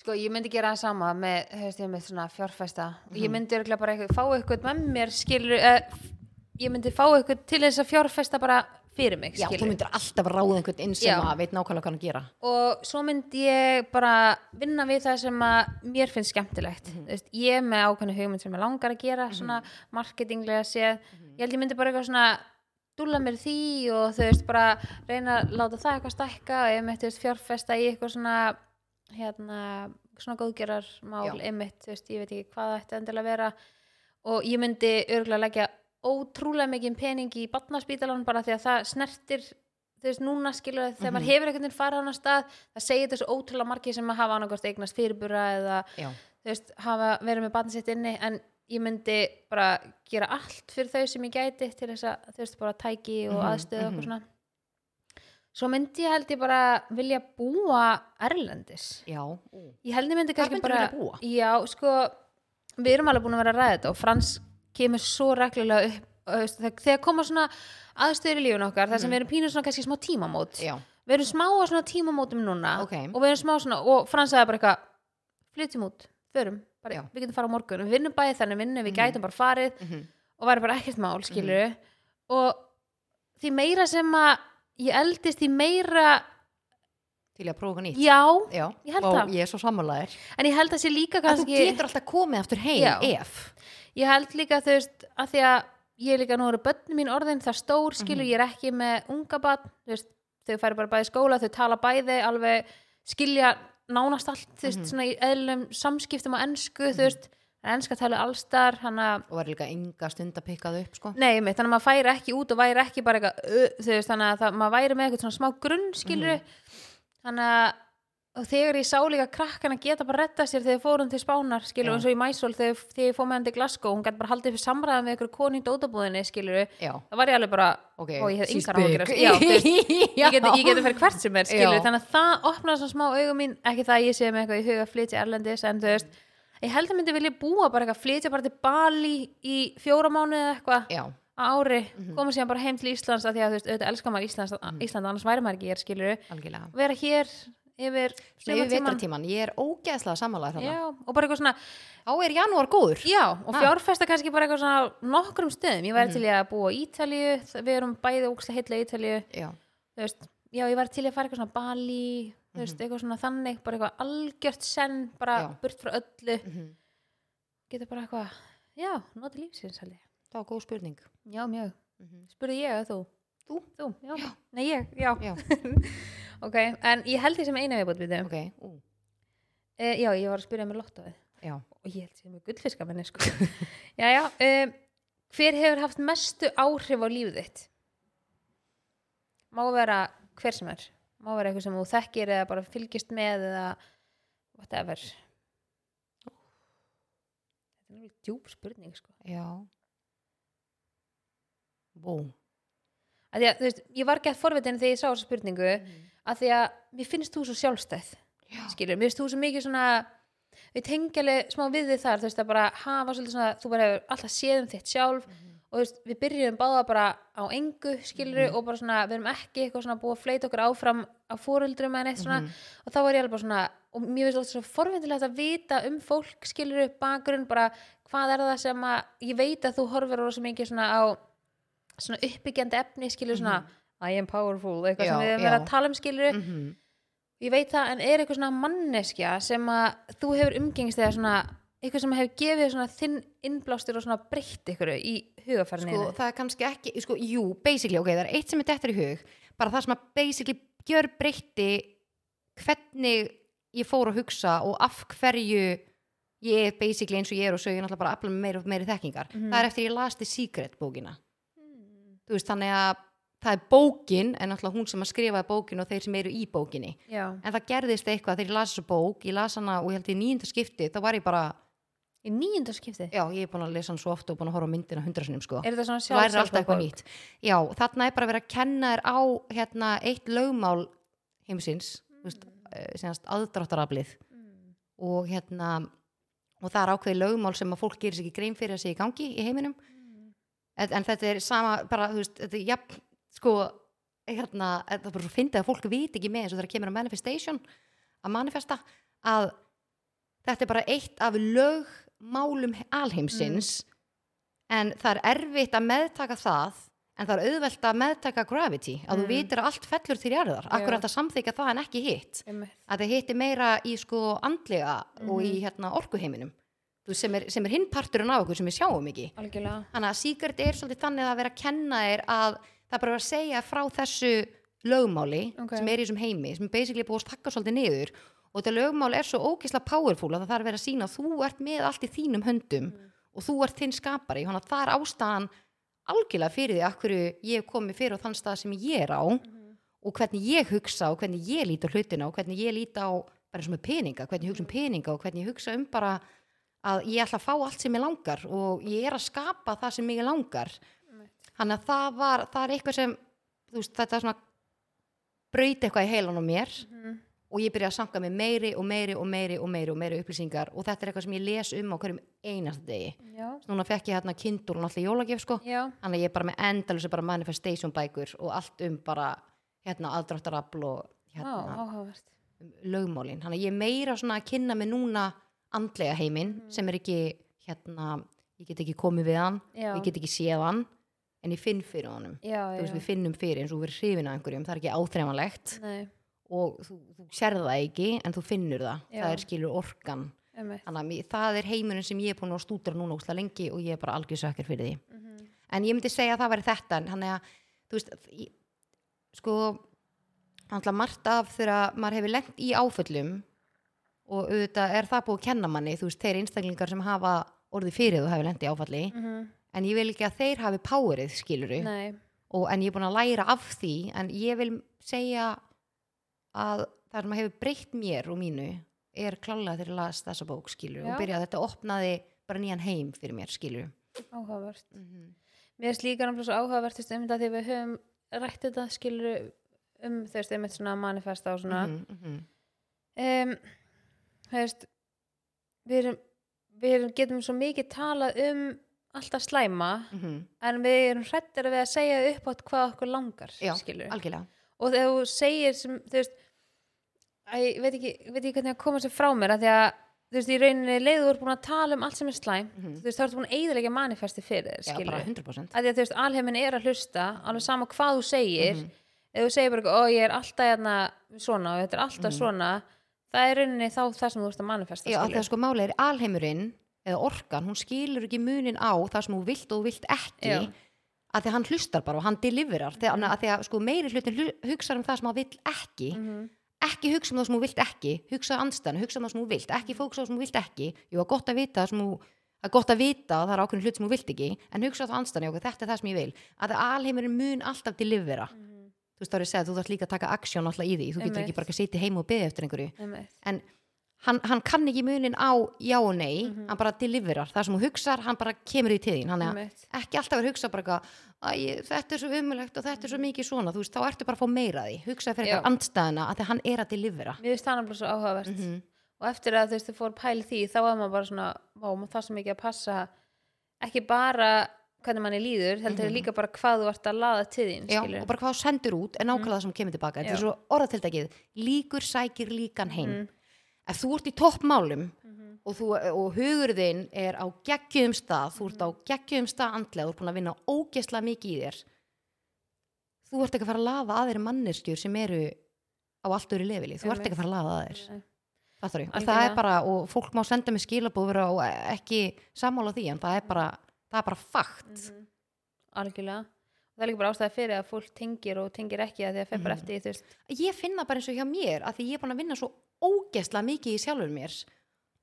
Sko, ég myndi gera það sama með, hefst ég með svona fjárfesta Mhm. ég myndi örugglega bara eitthvað, fá eitthvað með mér skilur, uh, ég myndi fá eitthvað til þess að fjárfesta bara fyrir mig Já, þú skilur. myndir alltaf ráða einhvern inn sem Já. að veit nákvæmlega hvað hann gera og svo myndi ég bara vinna við það sem að mér finnst skemmtilegt Mhm. mm veist, ég með ákveðnu hugmynd sem ég langar að gera svona marketinglega séð Mhm. ég held ég myndi bara eitthvað svona dúlla mér því og þú veist bara reyna að láta það eitthvað stækka og einmitt þú veist, fjárfesta í eitthvað svona hérna, svona góðgerarmál Já. einmitt, þú veist, ég veit ekki hvað ætti endilega vera og ég myndi örgulega leggja ótrúlega mikið pening í barnaspítalan bara því að það snertir þú veist, núna skilur það, þegar maður hefur einhvern veginn farið á stað, það segir þessu ótrúlega margir sem að hafa annarkost eignast fyrirbura eða Já, þú veist, hafa verið með barnið sitt inni en ég myndi bara gera allt fyrir þau sem ég gæti til þess að þú veist, bara tæki og Mhm, aðstöðu og mhm. eitthvað svona. Svo myndi ég held ég bara vilja búa erlendis. Já. Ég held ég myndi kannski bara já, sko, við erum alveg búin að vera að ræða þetta og Frans kemur svo reglulega upp og, þegar- koma svona aðstöður í lífun okkar þar sem við erum pínur svona kannski smá tímamót. Mhm. Já, við erum smá á svona tímamótum núna Ok. og við erum smá svona, og Frans sagði bara eitthvað flytjum út, förum bara, við getum fara á morgun, við vinnum bæði þannig vinnum, við gætum bara farið Mhm. og væri bara ekkert mál, skilur og því meira sem að ég eldist, því meira til að prófa nýtt. Já, Já, Ég held og það. ég er svo sammálaðir en ég held að sé líka að þú kannski getur alltaf komið aftur heim Já. ef ég held líka þú veist að því að ég er líka nú eru börnum mín orðin það stór skilur, Mhm. ég er ekki með unga barn veist, þau færi bara bæði skóla þau tala bæði alveg skilja nánast allt, þú veist, Mhm. svona í eðlum samskiptum á ensku, þú veist enska tala allstar, hann að og verður líka enga stund að pikkað upp sko. Nei, mitt, þannig að maður færi ekki út og væri ekki bara eitthvað, uh, þú veist, þannig að það, maður væri með eitthvað svona smá grunn, skilur þannig að og þegar ég sá líka krakkana geta bara retta sér þegar fórum til Spánar, skilur, eins og í Mæsól þegar, þegar ég fór með hann til Glasgow, hún gæti bara haldið fyrir samræðan með ykkur koni í dótabúðinni, skilur Já, það var ég alveg bara, ok og ég hef yngar veist, ég geti, geti fyrir hvert sem er, skilur þannig að það opnaði svona smá augum mín ekki það að ég sé með eitthvað í huga að flytja erlendis en þú veist, ég held að myndi vilja búa bara eitthvað, flytja bara til Bali í fjóra mánuði eða eitthvað ári, Mhm. koma síðan bara heim til Íslands að því að þú veist, auðvitað elskar maður Íslands, Ísland annars væri maður ekki hér, skilur algjörlega. Vera hér yfir vetratíman, ég er ógeðslega já, og bara eitthvað svona, Þá er janúar góður. Já, og fjárfesta kannski bara eitthvað svona nokkrum stöðum, ég væri til í að búa í Ítalíu, þ- við erum bæði ókslega heitlega í Ítalíu, Já, já, ég væri til í að fara eitthvað svona Bali þú veist, eitthvað svona þannig, bara eitthvað algjört senn, bara. Já. burt frá öllu. Mhm. getur bara eitthvað, já, noti lífsins ég. Það var góð spurning. Já, mjög, Mhm. spurði ég að þú? Þú? Þú, já. Nei, ég, já. Ok, en ég held því sem eina viðbútt við þau. ok, ú, Uh, já, ég var að spyrja með lottóið. já Og ég held sem með gullfiskamenni, sko. já, já. Um, hver hefur haft mestu áhrif á lífið þitt? Má vera hver sem er. Má vera eitthvað sem þú þekkir eða bara fylgist með eða whatever. Þetta er djúb spurning, sko. já bú Að því veist, ég var gett forvitin þegar ég sá þessa spurningu að því að mér finnst þú svo sjálfstæð já, skilur, mér finnst þú svo mikið svona við tengjaleg smá við þið þar þú veist að bara hafa svolítið svona þú bara hefur alltaf séð um þitt sjálf og þú veist, við byrjuðum báða bara á engu skilur og bara svona, við erum ekki eitthvað svona búið að fleita okkur áfram á fóruldrum eða neitt svona. Og þá var ég alveg bara svona og mér finnst alltaf svo forvindilegt að vita um fólk skilur bakgrunn bara hvað er það sem að ég veit að þú svona á svona uppbyggjandi efni skilur svona I am powerful, eitthvað Já, sem við erum verið að tala um skilur mhm. Ég veit það, en er eitthvað svona manneskja sem að þú hefur umgengist eða svona eitthvað sem hefur gefið svona þinn innblástur og svona breytt ykkur í hugafærni sko, það er kannski ekki, sko, jú, basically, ok, það er eitt sem er dettur í hug, bara það sem að basically gjör breytti hvernig ég fór að hugsa og af hverju ég er basically eins og ég er og svo ég er náttúrulega bara að afla með meiri og meiri þekkingar. Mhm. það er eftir ég las The Secret bókina. Þú veist, þannig að það er bókin, en náttúrulega hún sem að skrifaði bókin og þeir sem eru í bókinni. Já, en það gerðist eitthvað þegar ég las þessu bók ég las hana og ég held í nýjunda skipti þá var ég bara, í nýjunda skipti? Já, ég er búin að lesa hann svo oft og búin að horfa á myndina hundrasinnum sko. Er þetta svona þú lærir alltaf sjálfsálfabók eitthvað nýtt. Já, þarna er bara verið að kenna þér á hérna, eitt lögmál heimsins mm. senast aðdráttaraflið. Og hérna og það er ákveðið lögmál sem að fólk gerir sér ekki grein fyrir að sé í gangi í heiminum. En, en þetta er sama bara, þú veist, þetta er jafn sko, hérna, þetta er bara svo fyndið að fólk viti ekki með eins og þegar kemur að manifestation að manifesta að þetta er bara eitt af lögmálum alheimsins en það er erfitt að meðtaka það en það er auðvelt að meðtaka gravity að þú Mm. vitir að allt fellur til jarðar. Akkur er þetta samþykja það en ekki hitt. Að það hitti meira í sko andlega og í Mhm. hérna orkuheiminum. Þú sem er, sem er hinn parturinn af okkur sem við sjáum ekki. Algjörlega. Þannig að Sigurd er svolítið þannig að vera að kenna þér að það er bara að segja frá þessu lögmáli Ok. sem er í þessum heimi sem er basically búið að stakka svolítið niður. Og þetta lögmál er svo ógeðslega powerful að það þarf að vera að sína að þú ert með allt í þínum höndum og þú ert þinn skapari. Þannig að það er ástæðan algjörlega fyrir því að hverju ég hef komið fyrir á þann stað sem ég er á og hvernig ég hugsa og hvernig ég líti á hlutina og hvernig ég líti á bara eins og með peninga, hvernig ég hugsa um peninga og hvernig ég hugsa um bara að ég ætla að fá allt sem ég langar og ég er að skapa það sem ég langar þannig að það var, það er eitthvað sem veist, þetta er svona braut eitthvað í heilan á mér Mhm. og ég byrja að sanka með meiri og meiri og meiri og meiri og meiri upplýsingar og þetta er eitthvað sem ég les um á hverjum einast degi. Núna fekk ég hérna kindul og náttúrulega jólagjöf sko. Þannig að ég er bara með endalus bara manifestation bækur og allt um bara hérna aðdráttarafl og hérna áhugavert. um lögmálin. Þannig að ég er meira svona að kynna mig núna andlega heiminn Mhm. sem er ekki hérna, ég get ekki komið við hann já, ég get ekki séð hann en ég finn fyrir honum. Já, þú veist já, við finnum fyrir eins og við erum hrifin af einhverjum það er ekki áþreifanlegt. Og þú, þú sérð það ekki en þú finnur það. Já. það er skilur orkan. Þannig að það er heimurinn sem ég er búin að stúdra núna ósla lengi og ég er bara algjör sökkur fyrir því. Mhm. en ég myndi segja að það væri þetta en þannig að þú veist ég, sko margt af þegar maður hefur lent í áföllum og auðvitað er það búið að kenna manni þú veist, þeir einstaklingar sem hafa orðið fyrir þú hefur lent í áfalli Mhm. En ég vil ekki að þeir hafi powerið skiluru og, en ég er búin að læra af því en ég vil segja að það sem hefur breytt mér og mínu er klálega þegar ég las þessa bók skilur Já. og byrjaði þetta opnaði bara nýjan heim fyrir mér skilur áhugavert mm -hmm. Mér finnst líka náttúrulega svo áhugavert þú veist, um þetta því við höfum rætt þetta skilur um þú veist, einmitt svona manifesta og svona mm -hmm. um, veist við erum, við erum getum svo mikið talað um alltaf slæma en við erum hrættir við að segja upp átt hvað okkur langar Já, og þegar þú segir sem, þú veist æ, ég veit ekki, veit ekki hvernig að koma sér frá mér að því að þú veist, í rauninni leiðu þú ert búin að tala um allt sem er slæm Mhm. þú veist, þá ertu búin að eigðilega manifesti fyrir þér skilur bara 100% að því að þú veist, alheimin er að hlusta alveg sama hvað þú segir Mhm. ef þú segir bara, ó ég er alltaf hérna, svona og þetta er alltaf Mhm. svona það er rauninni þá það sem þú ert að manifesta Já, það sko máli er alheimurinn eða orkan, hún skilur ekki munin á það sem þú vilt og vilt ekki Já. að því að hann hlustar bara og hann deliverar. Þegar, Mhm. að því að sko meiri hlutin hugsa um það sem hann vill ekki Mhm. ekki hugsa um það sem þú vilt ekki hugsa anstæðan, hugsa um það sem þú vilt ekki fóksa á það sem þú vilt ekki. Jú, að gott að vita það sem það er gott að vita að það er ákveðin hlut sem þú vilt ekki en hugsa á það anstæðan, þetta er það sem ég vil. Að alheimurinn mun alltaf delivera þú veist þá er ég að segja, þú þarf líka að taka aksjón alltaf í því, þú getur Mhm. Ekki bara að sitja heim og beðið eftir einhverju. En hann, hann kann ekki munin á já og nei, Mhm. hann bara deliverar. Það sem þú hugsar, hann bara kemur í tíðin hann er ekki alltaf að hugsa bara eitthvað, "Æ, þetta er svo umulegt og þetta er svo mikið svona, þú veist, þá ertu bara að fá meira því. Hugsa fyrir eitthvað andstæðina að því að hann er að delivera. Mér finnst það náttúrulega svo áhugavert. Mhm. og eftir að þú veist þau fór pæli því þá var maður bara svona, vá, maður það sem ekki að passa ekki bara hvernig manni líður, heldur líka bara hvað þú ert að laða til þín, Mhm. Já, skilur og bara hvað þú sendur út en nákvæmlega það sem kemur tilbaka þetta er svo orðatildækið, líkur sækir líkan heim. Mhm. Ef þú ert í toppmálum og, þú, og hugur þinn er á geggjum stað þú ert á geggjum stað andlega þú ert búin að vinna ógeðslega mikið í þér þú ert ekki að fara að laða að þeirri manneskjur sem eru á allt öru leveli, þú ert ekki að fara að að. Fattar þú? En það Algjörlega. er bara, og fólk má senda mig skilabóð vera og ekki sammála því en það er bara, það er bara fakt Mhm. algjörlega og það er líka bara ástæði fyrir að fólk tengir og tengir ekki að því að fer bara Mhm. eftir því, þú veist. Ég finna bara eins og hjá mér að því ég er búin að vinna svo ógeðslega mikið í sjálfur mér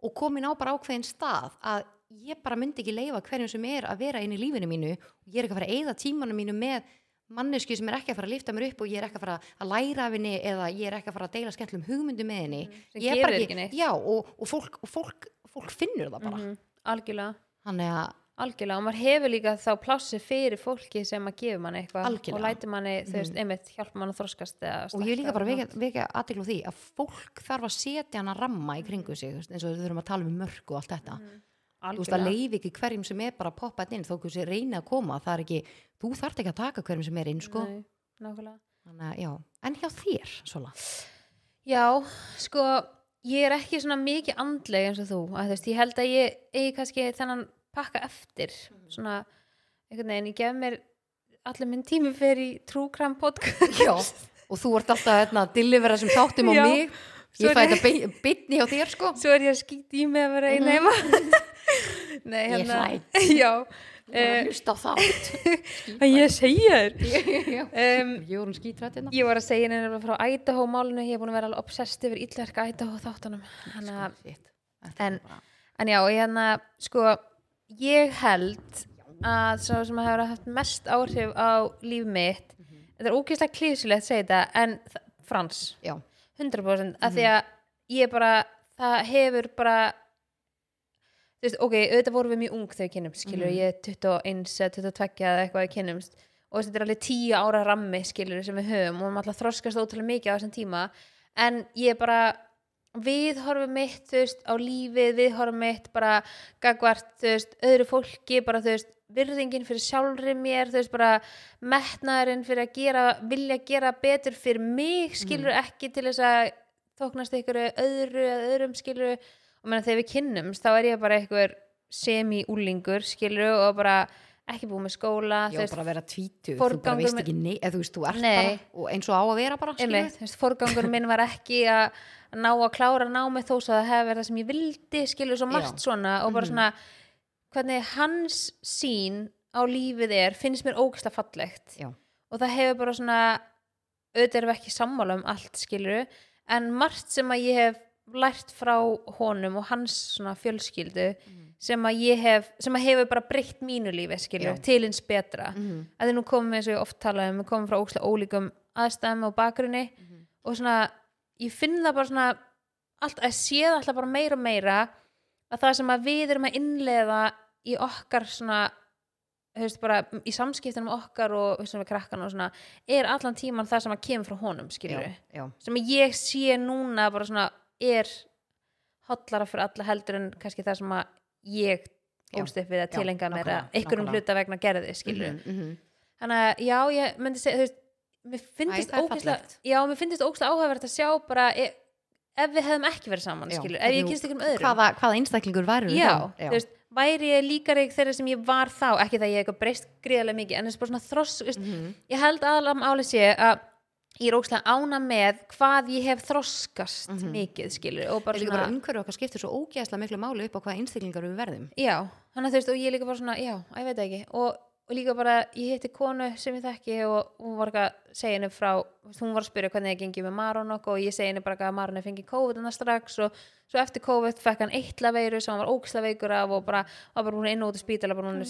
og komin á bara ákveðin stað að ég bara myndi ekki leifa hverjum sem er að vera inn í lífinu mínu. Og ég er ekki að fara að eyða tímanum mínu með mannesku sem er ekki að fara að lifta mér upp og ég er ekki að fara að læra af henni eða ég er ekki að fara að deila skemmtlum hugmyndum með henni. Sem Ég er bara ekki já og, og, fólk, fólk, fólk finnur það bara. Mhm. algjörlega. Þannig að Algjörlega, og maður hefur líka þá plássi fyrir fólki sem að gefa manni eitthvað og læti manni, þú veist, einmitt hjálpa manni að þroskast eða og ég líka bara vekja, vekja aðtekla á því að fólk þarf að setja hana ramma í kringu sig þú veist, eins og við þurfum að tala um mörg og allt þetta. Þú veist að leifi ekki hverjum sem er bara að poppa inn þó hversu reyni að koma það er ekki, þú þarft ekki að taka hverjum sem er inn sko. Nei, að en hjá þér Sola Já, sko ég er ekki svona mikið andleg eins og þú að þú veist, ég held að ég eigi kannski þennan pakka eftir. Mhm. svona, einhvern veginn, ég gef mér allir minn tími fyrir í True Crime podcast. Já, og þú ert alltaf hérna, að delivera sem þáttum á Já. mig. Ég fæ þetta bitni hjá þér sko. Svo er ég að skýta í mig að vera eina heima. Nei, Mhm. Ég hérna hrædd. Já, Þú er að hlusta á þátt en ég segja þér. Um, ég voru skítrætt hérna. Ég var að segja henni frá Idaho málinu, ég er búin að vera alveg obsessed yfir illverka Idaho þáttunum. Hanna, En- En já, ég hérna, sko ég held að svo sem hefur haft mest áhrif á líf mitt þetta er ógeðslega klísulegt að segja þetta en Frans, já, 100% af því að ég bara, það hefur bara þú veist, ok, auðvitað vorum við mjög ung þegar við kynnumst, skilur, Mhm. ég er 21 eða 22 eða eitthvað við kynnumst og þetta er alveg 10 ára rammi, skilur, sem við höfum og erum alltaf þroskast ótrúlega mikið á þessum tíma en ég bara við horfum mitt, veist, á lífið við horfum mitt bara gagvart, veist, öðru fólki, bara þú veist virðingin fyrir sjálfri mér, þú veist, bara metnaðurinn fyrir að gera vilja gera betur fyrir mig skilur ekki til þess að þóknast ykkur öðru eða öðrum skilur og meðan þegar við kynnumst þá er ég bara einhver semi-úlingur skilur og bara ekki búið með skóla já veist, bara vera tvítu þú bara veist ekki nei, eða þú veist, þú ert Nei. bara og eins og á að vera bara, skilur einmitt, veist, forgangur minn var ekki að ná að klára námið þó svo að það hefði verið það sem ég vildi skilur svo margt svona og bara Mhm. svona hvernig hans sín á lífið er finnst mér ógæslega fallegt. Já, og það hefur bara svona auðvitað erum við ekki sammála um allt skiluru en margt sem að ég hef lært frá honum og hans svona fjölskyldu sem að ég hef sem að hefur bara breytt mínu lífi skilur Já. til hins betra. Mhm. að þið nú komum við eins og ég oft tala um við komum frá ókslega ólíkum aðstæðum og bakgrunni og svona ég finn það bara svona allt, að sé það alltaf bara meira og meira að það sem að við erum að innleiða í okkar svona veist, bara í samskiptunum okkar og við krakkan og svona er allan tíman það sem að kemur frá honum já, sem ég sé núna bara svona er hotlara fyrir alla heldur en kannski það sem að ég Já. ólst upp við að Já, tilenga mér að einhverjum hluta vegna gerði skilur Mhm, mhm. þannig að já, ég myndi segja þú veist, mér finnst fallegt. já, mér finnst ógeðslega áhugavert að sjá bara e, ef við hefðum ekki verið saman Já, skilur, ef ég kynst ykkur um öðrum hvaða, hvaða einstaklingur væri já, þú veist, væri ég líkari þeirra sem ég var þá, ekki það ég eitthvað breyst gríðarlega mikið, en þess bara svona þross veist, Mhm. ég held aðalega álið sé að ég er ógstlega ána með hvað ég hef þroskast mikið skilur og bara svona bara umhverju okkar skiptir svo ógeðslega miklu máli upp á hvaða einstaklingar við verðum. Já, þannig að þú veist og ég er líka bara svona, já, ég veit það ekki. Og og líka bara, ég hitti konu sem ég þekki og hún var ekki að segja henni frá hún var að spyrja hvernig það gengi með Maron og ég segi henni bara að Maron er fengið COVID hana strax og svo eftir COVID fekk hann eitla veiru sem hann var ógisla veikur af og bara bara hún inn og út í spítala bara hún er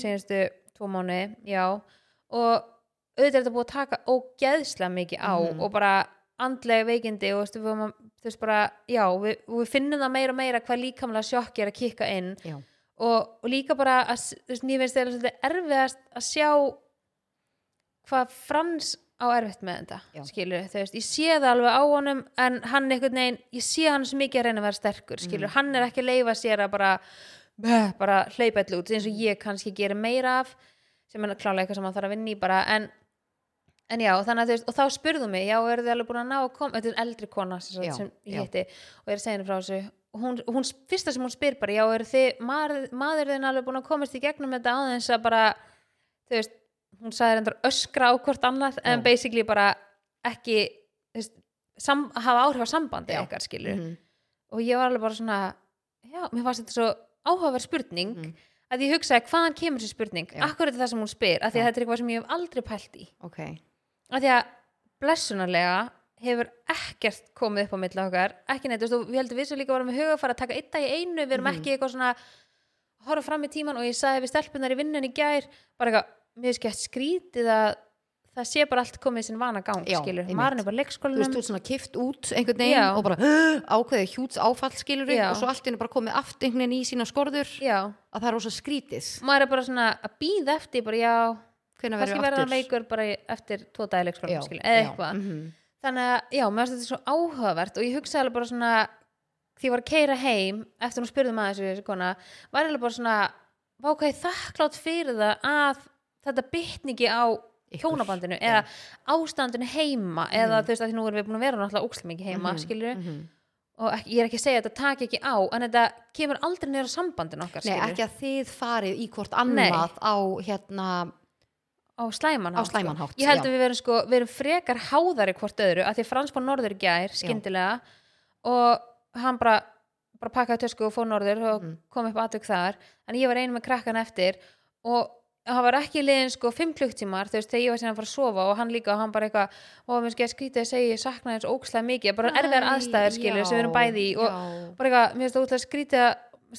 auðvitað er þetta búið að taka ógeðslega mikið á Mhm. og bara andlega veikindi og veist, við, þú veist bara, já, við, við finnum það meira og meira hvað líkamlega sjokki er að kikka inn og, og líka bara að, þú veist, mér finnst þeirra svolítið erfiðast að sjá hvað Frans á erfitt með þetta Já. skilur, þú veist, ég sé það alveg á honum en hann einhvern veginn, ég sé hann svo mikið að reyna að vera sterkur, skilur, hann er ekki að leifa sér að bara, bæ, bara hlaupa allir út, eins og ég kannski gerir meira af sem er klálega eitthvað sem hann þarf að vinna í bara, en en já, þannig að þú veist, og þá spurðu mig já, eru þið alveg búin að ná að koma, þetta er eldri kona sem, Já, sagt, sem já. ég hitti og er að segja henni frá þessu hún, hún, fyrsta sem hún spyr bara, já, eru þið maður, maður þinn alveg búin að komast í gegnum þetta aðeins að bara, þú veist hún sagði reyndar öskra á hvort annað en Já. basically bara ekki þú veist, sam, hafa áhrif á sambandi Já. eitthvað skilur Mhm. og ég var alveg bara svona já, mér fannst þetta svo áhugaverð spurning Mhm. að ég hugsaði hvaðan kemur þessi spurning Já. akkur er þetta það sem hún spyr, af því Já. að þetta er eitthvað sem ég hef aldrei pælt í ok, af því að blessunarlega hefur ekkert komið upp á milli okkar ekki neitt, þú veist, við heldum við svo líka varum með huga að fara að taka eitt dag í einu, við erum Mhm. ekki eitthvað svona að horfa fram í tíman og ég sagði við stelpunar í vinnun í gær bara eitthvað, mér er skemmt skrítið að það sé bara allt komið í sinn vana gang Já, skilur, maður er bara þú veist, þú ert svona kift út einhvern veginn Já. og bara ákveðið hjúts áfall skilur Já. og svo allt er bara komið aftur einhvern veginn í sína skorður að það er rosa skrítið maður er bara svona að býða eftir bara já, kannski verður hann veikur bara eftir tvo skilur, eða eitthvað. Mhm. þannig að já, mér finnst þetta svo áhugavert og ég hugsaði alveg bara svona því ég var að keira heim eftir hún spurði maður þessu, þessu kona var alveg bara svona vákaði þakklátt fyrir það að þetta bytni ekki á hjónabandinu eða ástandinu heima eða þú veist að því nú erum við búin að vera náttúrulega úkslega mikið heima Mhm, skilur mhm. og ekki, ég er ekki að segja að þetta taki ekki á en þetta kemur aldrei niður á sambandinu okkar Nei, skilur ekki að þið farið í hvort annað á hérna á slæman á sko. slæman hátt ég held já. að við verum sko, við erum frekar háðari hvort öðru, að því Frans fór norður gær skyndilega og hann bara, bara pakkaði tösku og fór norður og Mhm. kom upp aðtök þar en ég var einu með krakkan eftir og það var ekki liðin sko fimm klukktímar þú veist þegar ég var síðan að fara að sofa og hann líka og hann bara eitthvað, og mér skil skrítið að segja ég sakna þess ókslega mikið, bara erfiðar Æ, aðstæður skilur sem við erum já, bæði í og já. bara eitthvað, mér það útlega skrítið að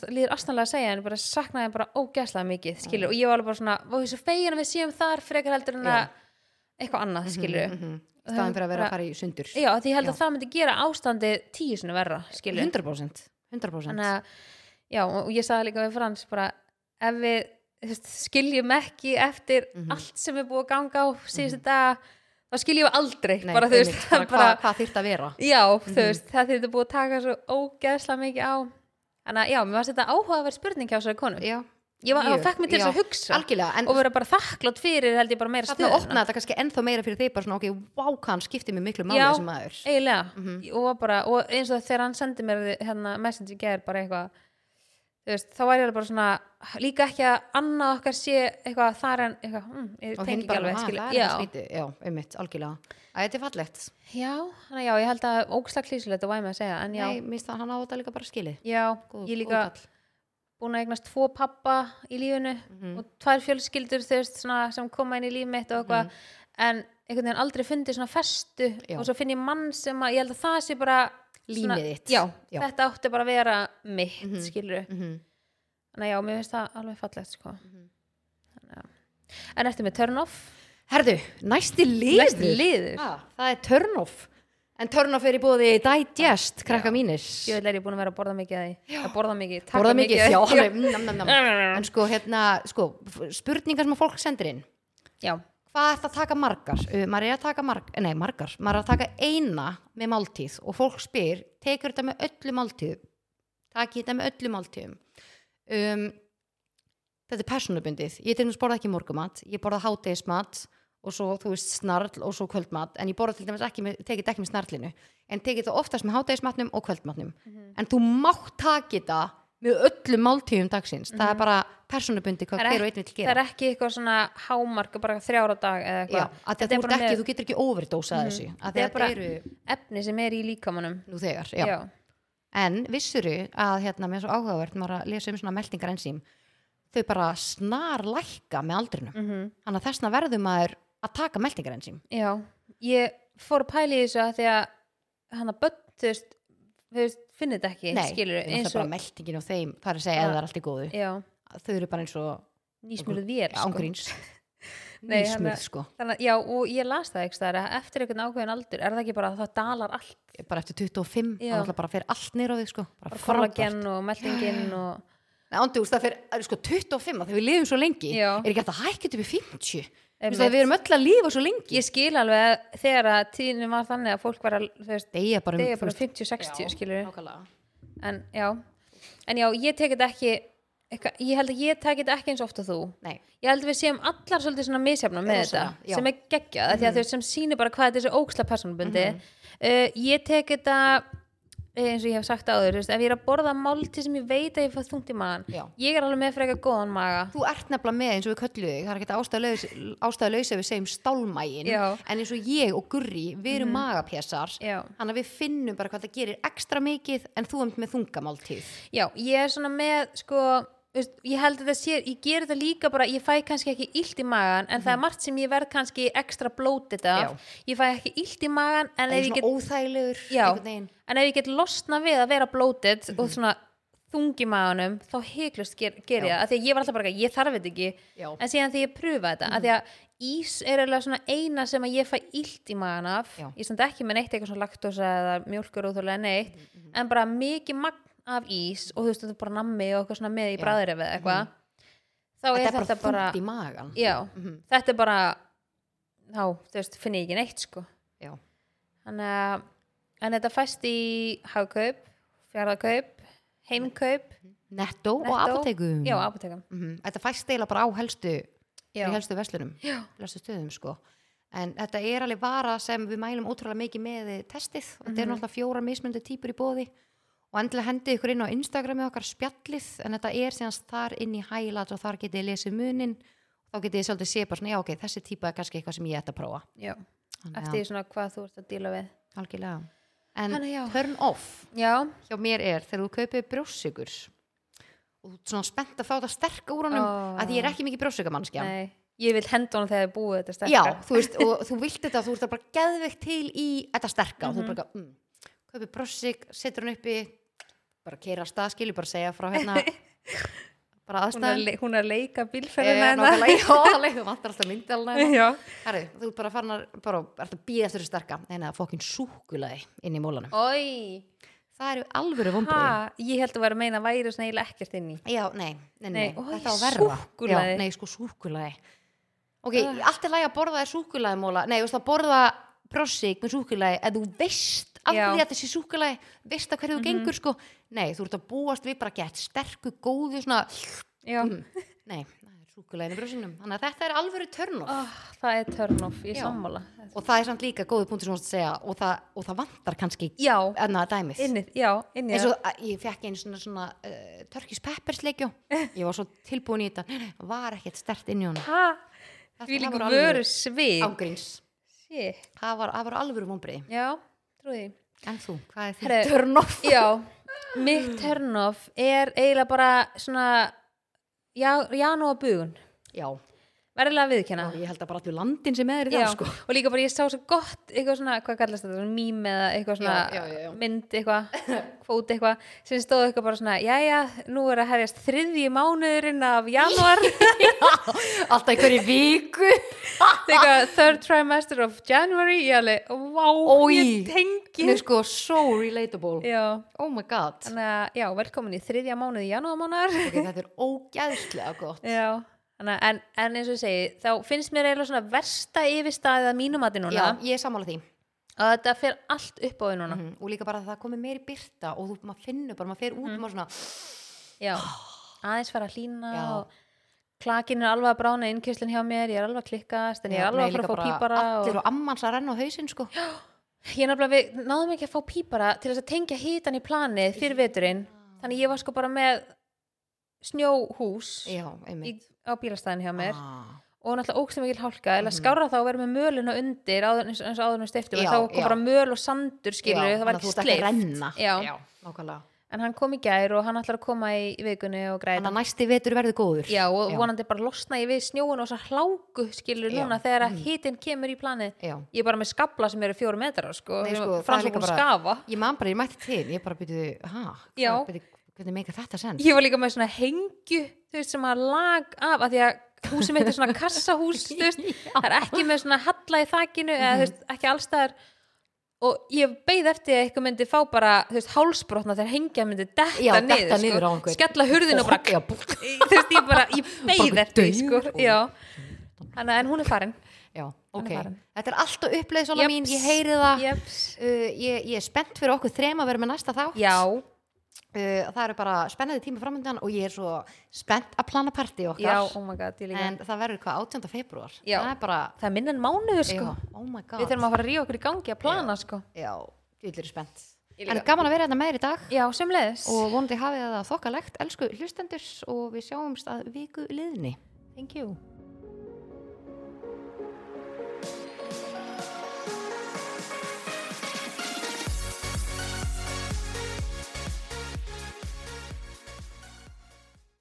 líður astanlega að segja en bara saknaði bara ógæslega mikið skilur. Og ég var alveg bara svona, og þessu fegin að við séum þar frekar heldur en að eitthvað annað skilur Mhm, mhm. staðan fyrir að vera að fara í sundur. Já, því ég held Já. að það myndi gera ástandið tíu sinni verra skilur 100% 100% þannig að, já, og ég sagði líka við Frans bara, ef við þú veist, skiljum ekki eftir Mhm. allt sem er búið að ganga á síðustu dag þá skiljum við aldrei Nei, bara, þú veist, bara, hvað, hvað þyrft að vera? Já, þú Mhm. veist, það þurfti búið að taka svo ógeðslega mikið á þannig að, já, mér varst þetta áhugaverð spurning hjá þessari konu. Já, ég var, það fekk mig til já, að hugsa. Algjörlega en og vera bara þakklátt fyrir held ég bara meira stöðuna. opnaði þetta kannski ennþá meira fyrir þig bara svona, ok, wow, hann skiptir mig miklu máli Já. sem maður. eiginlega. Mhm. og, var bara, og eins og þegar hann sendi mér hérna, message í gær bara eitthvað veist, þá var ég alveg bara svona líka ekki að annað okkar sé eitthvað þar en eitthvað, hm, ég og tengi ekki alveg "Ha, skilur. það já, já, einmitt, algjörlega. að þetta er fallegt já, að já, ég held að ógslag klísulegt og væmi að segja, en já, Nei, minnst það hann á þetta líka bara skilið já Góð- ég góð líka kall. búin að eignast tvo pappa í lífinu Mhm. og tvær fjölskyldur þú veist, svona, sem koma inn í líf mitt og eitthvað en einhvern veginn aldrei fundið svona festu Mhm. Já. og svo finn ég mann sem að ég held að það sé bara svona- Límið þitt. já, Já. þetta átti bara að vera mitt, Mhm. skilur Mhm. að já, mér finnst það alveg fallegt sko. Mhm. Þannig að- en ertu með turn off Herðu, næsti liður. Næsti liður. Ah, það er turn off en turn off er í bóði digest, krakka mínir. Ég er búin að vera að borða mikið að því. Að borða mikið, taka borða mikið, af já, alveg, nam, nam, nam. en sko, hérna, sko spurningar sem að fólk sendir inn. Já, hvað er það að taka margar? Uh, maður er að taka margar, nei margar, maður er að taka eina með máltíð og fólk spyr tekur þetta með öllu máltíð? Taki þetta með öllu máltíðum? Um, þetta er persónubundið. Ég til dæmis borða ekki morgumat ég borða hátegismat og svo þú veist snarl og svo kvöldmat. En ég borða til dæmis ekki með, tekið ekki með snarlinu. En tekið þetta oftast með hátegismatnum og kvöldmatnum. En þú mátt taka þetta með öllum máltíðum dagsins. Það er bara persónubundið hvað Það er hver og einn það gera. er ekki eitthvað svona hámark bara þrjára dag eða eitthvað? að þú, er þú getur ekki overdósað Mhm. þessu. Að Þetta er bara- eru efni sem er í líkamannum nú þegar já. já, en vissuru að hérna með svo áhugavert maður að lesa um svona meldingar ensím þau bara snar lækka með aldrinu mm þannig að þessna verður maður að taka meltingarenzím já, ég fór að pæla í þessu að því að hann að börn, þú veist, veist finnir þetta ekki, Nei, skilur það er bara meltingin og þeim, það er að segja Ja. eða það er allt í góðu. Já, þau eru bara eins og nýsmjöluð vél sko. ángríns. Nei, hann nýsmurð er- sko. Þannig, að- já, og ég las það ekki staðar að eftir einhvern ákveðin aldur er það ekki bara að það dalar allt? Bara eftir 25, Já. það er bara fyrir allt nýra við sko, bara kollagen og meldingin og Nei, ándjúst, það fyrir sko 25 að þegar við lifum svo lengi Já. er ekki hægt að hækja upp í 50 Að við erum öll að lifa svo lengi. Ég skil alveg að þegar að tíðinu var þannig að fólk var að Deyja bara um veist, 50-60 skilur en já, en já, ég tek þetta ekki ég held að ég tek þetta ekki eins oft og þú. Nei, ég held að við séum allar svolítið svona misjafna með þetta já. sem er geggjað, mm því að þau sem sýnir bara hvað þetta er svo óksla persónubundi uh, ég tek þetta eh, eins og ég hef sagt áður, veist, ef ég er að borða málti sem ég veit að ég fæð þungt í magan Já. ég er alveg með frekar góðan maga þú ert nefnilega með eins og við kölluðu þig, það er ekki ástæðalaus ef við segjum stálmægin Já. En eins og ég og Gurri, við erum magapjessar Já. þannig að við finnum bara hvað það gerir ekstra mikið en þú erum með þungamáltíð Já, ég er svona með sko, veist, ég held að það sé ég ger þetta líka bara, ég fæ kannski ekki illt í magan en það er margt sem ég verð kannski ekstra blótið af, ég fæ ekki illt í magan en það ef ég get, óþægilegur en ef ég get losna við að vera blótið Mhm. og svona þungi maganum þá heiklust ger, ger ég það, af því að ég var alltaf bara ég þarf þetta ekki, Já. en síðan því ég pröfa þetta, af því að ís er eiginlega svona eina sem að ég fæ illt í magan af. Já. ég stend ekki með neitt eitthvað svona laktósa eða mjólkur úþjóðlega neitt en bara mikið magn af ís og þú veist þetta er bara nammi og eitthvað svona með í bræðir eða eitthvað þá þetta er er bara þetta bara, magan já, Mhm. þetta er bara þá, þú veist, finn ég ekki neitt sko Já. þannig að en þetta fæst í hagkaup fjárðakaup, heimkaup Netto, og Netto. apotekum já, apotekum Mhm. þetta fæst eila bara á helstu helstu verslunum, Já. helstu stöðum sko. en þetta er alveg vara sem við mælum ótrúlega mikið með testið þetta Mhm. er náttúrulega fjóra mismundi típur í bóði og endilega hendið ykkur inn á Instagrami okkar spjallið, en þetta er síðan þar inn í highlights og þar getið þið lesið munin. Og þá getið þið svolítið séð bara svona, já ok, þessi típa er kannski eitthvað sem ég ætti að prófa. Já, Þannig eftir því svona hvað þú ert að díla við. Algjörlega. En Þannig já. turn off já, hjá mér er þegar þú kaupir brjósikur og þú ert svona spennt að fá þetta sterk úr honum Ó. að ég er ekki mikið brjósikamannskja nei. Ég vil henda honum þegar þið búið þetta sterkar Já, þú veist, og þú vilt þetta þú ert bara geðveikt til í þetta sterka og þú kaupir brossik setur hann uppi bara keira að stað, skilur bara segja frá hérna. Bara hún, er, aðstæðan. le- hún er að leika bílferðina nákvæmlega, já, þú vantar alltaf myndalina já, Herri, þú bara farin að bara, ert að býða þessu sterka. Það fokkin súkulaði inn í mólanum. Oi það eru alvöru vombrið ha, ég held að vera að meina að væri svona eiginlega ekkert inn í Já, nei, nei, nei, Nei, þetta á að verða. Súkkulaði. Já, Nei, sko súkulaði Ok, Ah. allt er lægi að borða þér súkulaði móla Nei, þú veist að borða brossik með súkulaði ef þú veist af því að þessi súkulaði veist að hverju þú gengur sko? Nei, þú ert að búast við bara gett sterku, góðu svona mm, Nei, í brossinum Þannig að þetta er alvöru törnof oh, það er turn off, ég Já. sammála. Og það er samt líka góðu punktur sem þú varst að segja og það, og það vantar kannski enna dæmið. Innið, já, innið eins og ég fekk einu svona, svona uh, Turkish Peppers leikjó. Ég var svo tilbúin í þetta. Nei, nei, var ekkert stert inn í við það vöru alvöru svið ángríns shit, það var, var alvöru vonbrið já, trúið en þú, hvað er Herre, þitt turn off? já, mitt turn off er eiginlega bara svona já, janúar bugun. Já, verðilega viðkjanna og ég held að bara allur landin sem er í það sko. og líka bara ég sá svo gott eitthvað svona, hvað kallast þetta, svona mím eða eitthvað svona Já, já, mynd eitthvað, kvót eitthvað sem stóð eitthvað bara svona, jæja, nú er að hefjast þriðji mánuðurinn af januar alltaf einhverju viku eitthvað third trimester of January ég alveg, Oj. ég tengi. Er sko so relatable. Já, oh my god. Þannig að, já, velkomin í þriðja mánuð í janúarmánar ok, þetta er ógæðslega gott. Já, þannig en, en eins og ég segi þá finnst mér eiginlega svona versta yfirstaðið að mínum mati núna, já, ég er sammála því. Að þetta fer allt upp á því núna. Mhm, og líka bara að það komið meiri byrta og þú, maður finnur bara, maður fer út og maður svona já, aðeins fara að hlýna og klakin er alveg að brána innkjöslinn hjá mér, ég er alveg að klikkast en ég er Já, alveg að fara að fá pípara allir og... og ammans að renna á hausinn sko. Ég er nefnilega, við náðum ekki að fá pípara til þess að tengja hítan í planið fyrir veturinn þannig ég var sko bara með snjóhús já, í, á bílastæðin hjá mér ah. og náttúrulega ókslega mikil hálka eða skára þá að vera með möluna undir áður, eins, og áður með stiftum Já, þá kom já. bara möl og sandur skilur Já, það var ekki ert en hann kom í gær og hann ætlar að koma í í vikunni og græða. Þannig að næsti vetur verður góður. Já, og Já. vonandi bara losna ég við snjóun og svo hláku skilur Já. núna þegar að hitin kemur í planið. Já. ég er bara með skabla sem eru fjóru metrar sko, sko, það frans líka og búin að bara- skafa. Ég man bara, ég mætti til, ég bara byrju, hæ, hvernig meika þetta sens? ég var líka með svona hengju þú veist sem að lag af að því að húsið mitt er svona kassahús þú veist, það er ekki með svona halla í þakinu eða þú veist, ekki allstaðar og ég beið eftir að eitthvað myndi fá bara þú veist, hálsbrotna þegar hengja myndi detta Já, niður, detta niður sko, skella hurðinu og bara þú veist, ég bara, ég Bara eftir sko, já. Þannig að en hún er farin. Já, ok. er farinn. Þetta er alltaf uppleið svona mín, ég heyri það. Uh, ég, ég er spennt fyrir okkur þrem að vera með næsta þátt. Já, Uh, það eru bara spennandi tíma framöndan og ég er svo spennt að plana partí okkar. já, oh my god, En það verður hvað 18. februar. Já. Það er bara, Það er minn en mánuður, sko já, oh. Við þurfum að fara að ríða okkur í gangi að plana, sko Já, ég er spennt. En gaman að vera þetta meir í dag. Já, semleiðis Og vonandi hafið það þokkalegt, elsku hlustendur og við sjáumst að viku liðni. Thank you